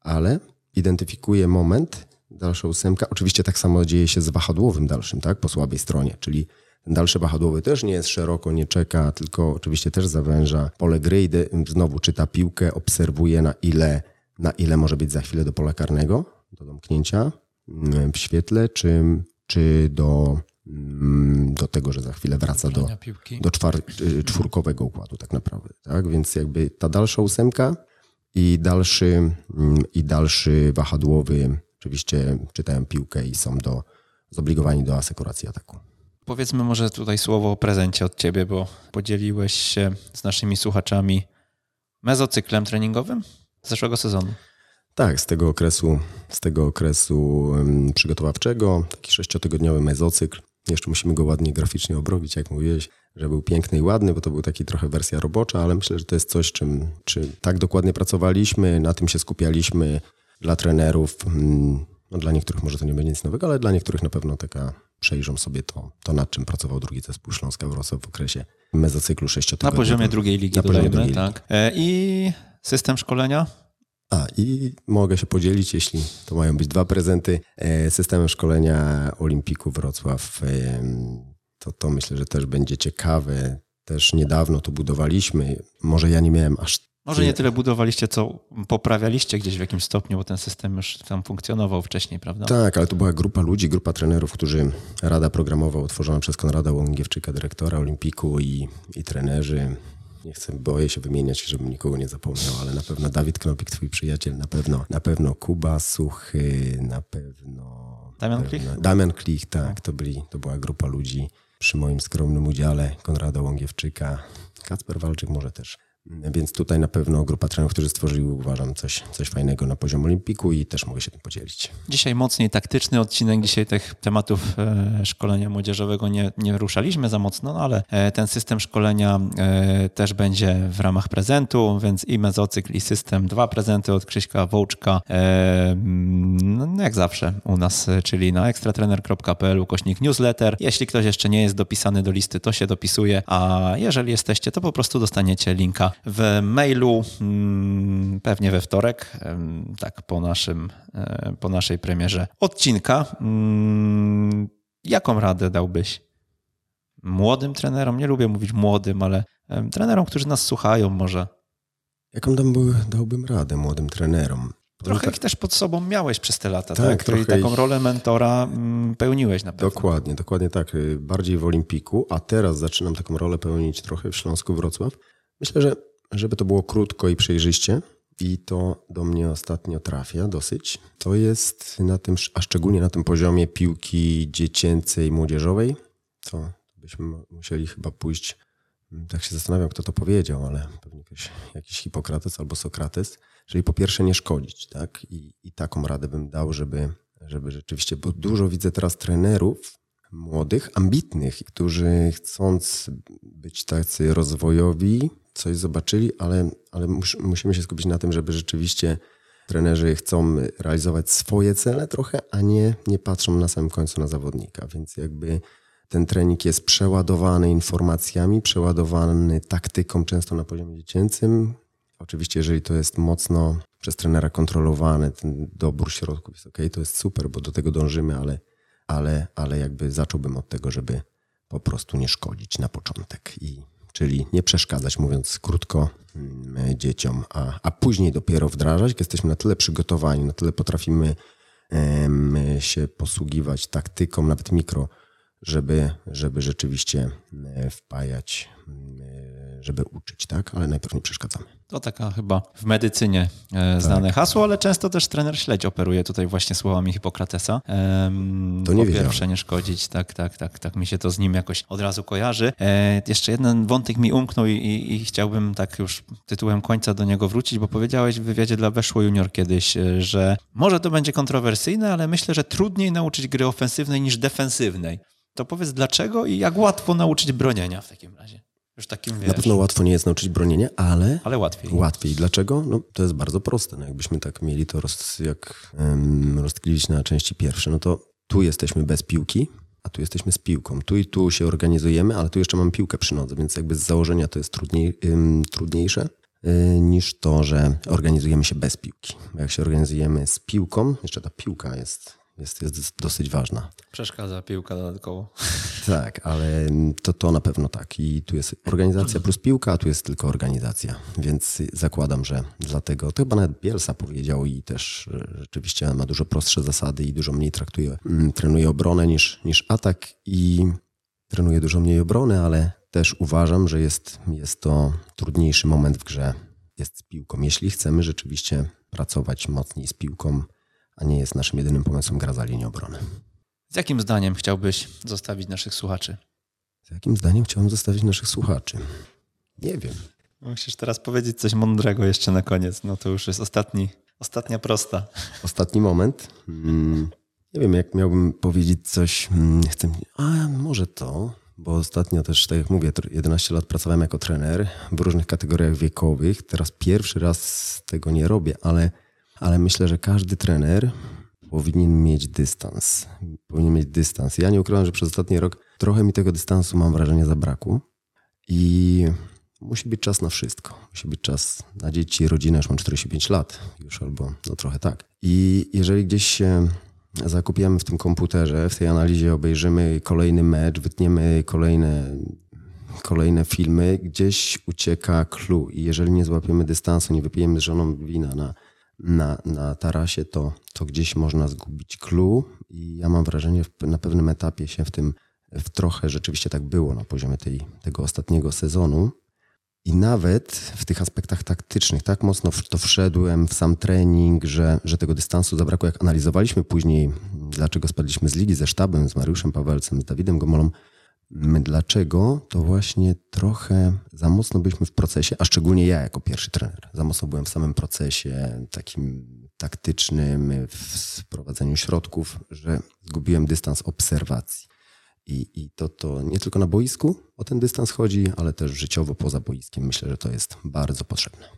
ale identyfikuje moment, dalsza ósemka. Oczywiście tak samo dzieje się z wahadłowym dalszym, tak, po słabej stronie, czyli ten dalszy wahadłowy też nie jest szeroko, nie czeka, tylko oczywiście też zawęża. Pole gry znowu czyta piłkę, obserwuje na ile, na ile może być za chwilę do pola karnego, do domknięcia mm, w świetle, czy, czy do do tego, że za chwilę wraca do, do czwar, y, czwórkowego układu tak naprawdę. Tak? Więc jakby ta dalsza ósemka i dalszy, mm, i dalszy wahadłowy oczywiście czytają piłkę i są do, zobligowani do asekuracji ataku. Powiedzmy może tutaj słowo o prezencie od ciebie, bo podzieliłeś się z naszymi słuchaczami mezocyklem treningowym z zeszłego sezonu. Tak, z tego okresu, z tego okresu przygotowawczego, taki sześciotygodniowy mezocykl, jeszcze musimy go ładnie graficznie obrobić, jak mówiłeś, że był piękny i ładny, bo to był taki trochę wersja robocza, ale myślę, że to jest coś, czym czy tak dokładnie pracowaliśmy, na tym się skupialiśmy dla trenerów. Mm, no, dla niektórych może to nie będzie nic nowego, ale dla niektórych na pewno taka przejrzą sobie to, to nad czym pracował drugi zespół Śląska Wrocław w okresie mezocyklu sześciotygodniowego. Na poziomie drugiej ligi, na poziomie drugiej tak. Ligi. I system szkolenia? A i mogę się podzielić, jeśli to mają być dwa prezenty, e, systemem szkolenia Olimpiku Wrocław. E, to, to myślę, że też będzie ciekawe. Też niedawno to budowaliśmy. Może ja nie miałem aż może nie tyle budowaliście, co poprawialiście gdzieś w jakimś stopniu, bo ten system już tam funkcjonował wcześniej, prawda? Tak, ale to była grupa ludzi, grupa trenerów, którzy Rada Programowa utworzona przez Konrada Łągiewczyka, dyrektora Olimpiku i, i trenerzy nie chcę, boję się wymieniać, żebym nikogo nie zapomniał, ale na pewno Dawid Knopik, twój przyjaciel, na pewno, na pewno Kuba Suchy, na pewno... Damian Klich? Damian Klich, tak, to, byli, to była grupa ludzi przy moim skromnym udziale, Konrada Łągiewczyka, Kacper Walczyk może też więc tutaj na pewno grupa trenerów, którzy stworzyli, uważam, coś, coś fajnego na poziom olimpiku i też mogę się tym podzielić. Dzisiaj mocniej taktyczny odcinek. Dzisiaj tych tematów e, szkolenia młodzieżowego nie, nie ruszaliśmy za mocno, no ale e, ten system szkolenia e, też będzie w ramach prezentu, więc i mezocykl, i system. Dwa prezenty od Krzyśka Wołczka, no, jak zawsze u nas, czyli na ekstratrener.pl ukośnik newsletter. Jeśli ktoś jeszcze nie jest dopisany do listy, to się dopisuje, a jeżeli jesteście, to po prostu dostaniecie linka w mailu, mm, pewnie we wtorek, tak po, naszym, e, po naszej premierze odcinka. Mm, jaką radę dałbyś młodym trenerom? Nie lubię mówić młodym, ale trenerom, którzy nas słuchają może. Jaką dałby, dałbym radę młodym trenerom? Trochę ich też pod sobą miałeś przez te lata, tak? tak? taką ich... rolę mentora mm, pełniłeś na pewno. Dokładnie, dokładnie tak. Bardziej w Olimpiku, a teraz zaczynam taką rolę pełnić trochę w Śląsku Wrocław. Myślę, że żeby to było krótko i przejrzyście, i to do mnie ostatnio trafia dosyć, to jest na tym, a szczególnie na tym poziomie piłki dziecięcej, młodzieżowej, to byśmy musieli chyba pójść, tak się zastanawiam, kto to powiedział, ale pewnie jakiś, jakiś Hipokrates albo Sokrates, czyli po pierwsze nie szkodzić, tak? I, i taką radę bym dał, żeby, żeby rzeczywiście, bo dużo widzę teraz trenerów, młodych, ambitnych, którzy chcąc być tacy rozwojowi, coś zobaczyli, ale, ale mus, musimy się skupić na tym, żeby rzeczywiście trenerzy chcą realizować swoje cele trochę, a nie, nie patrzą na samym końcu na zawodnika. Więc jakby ten trening jest przeładowany informacjami, przeładowany taktyką, często na poziomie dziecięcym. Oczywiście, jeżeli to jest mocno przez trenera kontrolowane, ten dobór środków jest ok, to jest super, bo do tego dążymy, ale, ale, ale jakby zacząłbym od tego, żeby po prostu nie szkodzić na początek. I, czyli nie przeszkadzać, mówiąc krótko, mm, dzieciom, a, a później dopiero wdrażać, jesteśmy na tyle przygotowani, na tyle potrafimy się posługiwać taktyką, nawet mikro, żeby, żeby rzeczywiście e, wpajać, e, żeby uczyć, tak? Ale najpierw nie przeszkadzamy. To taka chyba w medycynie e, znane hasło, ale często też trener śledź operuje tutaj właśnie słowami Hipokratesa. To nie po pierwsze nie szkodzić, tak, tak, tak, tak mi się to z nim jakoś od razu kojarzy. E, jeszcze jeden wątek mi umknął i, i, i chciałbym tak już tytułem końca do niego wrócić, bo powiedziałeś w wywiadzie dla Weszło Junior kiedyś, e, że może to będzie kontrowersyjne, ale myślę, że trudniej nauczyć gry ofensywnej niż defensywnej. To powiedz dlaczego i jak łatwo nauczyć bronienia w takim razie? Już takim wiesz, Na pewno łatwo nie jest nauczyć bronienia, ale ale łatwiej. Łatwiej. Dlaczego? No, to jest bardzo proste. No, jakbyśmy tak mieli to roz, jak um, na części pierwsze, no to tu jesteśmy bez piłki, a tu jesteśmy z piłką. Tu i tu się organizujemy, ale tu jeszcze mam piłkę przy nodze, więc jakby z założenia to jest trudniej, ym, trudniejsze y, niż to, że organizujemy się bez piłki. Jak się organizujemy z piłką, jeszcze ta piłka jest, jest, jest dosyć ważna. Przeszkadza piłka dodatkowo. Tak, ale to, to na pewno tak. I tu jest organizacja plus piłka, a tu jest tylko organizacja. Więc zakładam, że dlatego, to chyba nawet Bielsa powiedział i też e, rzeczywiście ma dużo prostsze zasady i dużo mniej traktuje, mm, trenuje obronę niż, niż atak i trenuje dużo mniej obrony, ale też uważam, że jest, jest to trudniejszy moment w grze, jest z piłką. Jeśli chcemy rzeczywiście pracować mocniej z piłką, a nie jest naszym jedynym pomysłem gra za linię obrony. Z jakim zdaniem chciałbyś zostawić naszych słuchaczy? Z jakim zdaniem chciałem zostawić naszych słuchaczy? Nie wiem. Musisz teraz powiedzieć coś mądrego jeszcze na koniec. No to już jest ostatni, ostatnia prosta. Ostatni moment. Mm, nie wiem, jak miałbym powiedzieć coś. mm, Chcę, a może to, bo ostatnio też, tak jak mówię, tr- 11 lat pracowałem jako trener w różnych kategoriach wiekowych. Teraz pierwszy raz tego nie robię, ale, ale myślę, że każdy trener powinien mieć dystans. Powinien mieć dystans. Ja nie ukrywam, że przez ostatni rok trochę mi tego dystansu, mam wrażenie, zabrakło. I musi być czas na wszystko. Musi być czas na dzieci, rodzinę. Już mam 45 lat już, albo no trochę tak. I jeżeli gdzieś się zakupiamy w tym komputerze, w tej analizie obejrzymy kolejny mecz, wytniemy kolejne, kolejne filmy, gdzieś ucieka clue. I jeżeli nie złapiemy dystansu, nie wypijemy z żoną wina na, na, na tarasie, to, to gdzieś można zgubić clue. I ja mam wrażenie, na pewnym etapie się w tym w trochę rzeczywiście tak było na poziomie tej, tego ostatniego sezonu. I nawet w tych aspektach taktycznych tak mocno w to wszedłem w sam trening, że, że tego dystansu zabrakło. Jak analizowaliśmy później, dlaczego spadliśmy z ligi ze sztabem, z Mariuszem Pawelcem, z Dawidem Gomolą, dlaczego, to właśnie trochę za mocno byliśmy w procesie, a szczególnie ja jako pierwszy trener. Za mocno byłem w samym procesie takim taktycznym, w prowadzeniu środków, że zgubiłem dystans obserwacji. I, I to, to nie tylko na boisku o ten dystans chodzi, ale też życiowo poza boiskiem. Myślę, że to jest bardzo potrzebne.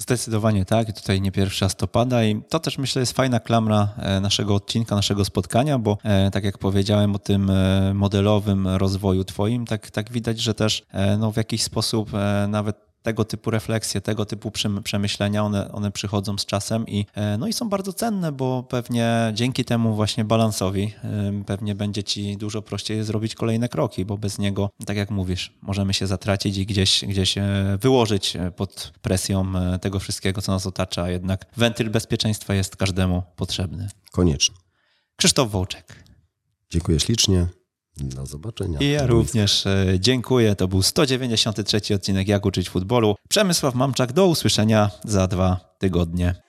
Zdecydowanie tak. Tutaj nie pierwszy raz to pada i to też myślę jest fajna klamra e, naszego odcinka, naszego spotkania, bo e, tak jak powiedziałem o tym e, modelowym rozwoju twoim, tak, tak widać, że też no, w jakiś sposób nawet tego typu refleksje, tego typu przem- przemyślenia, one, one przychodzą z czasem i, e, no i są bardzo cenne, bo pewnie dzięki temu właśnie balansowi pewnie będzie ci dużo prościej zrobić kolejne kroki, bo bez niego, tak jak mówisz, możemy się zatracić i gdzieś, gdzieś e, wyłożyć e, pod presją tego wszystkiego, co nas otacza, a jednak wentyl bezpieczeństwa jest każdemu potrzebny. Koniecznie. Krzysztof Wołczek. Dziękuję ślicznie. Do zobaczenia. I ja również e, dziękuję. To był 193 odcinek Jak uczyć futbolu. Przemysław Mamczak, do usłyszenia za dwa tygodnie.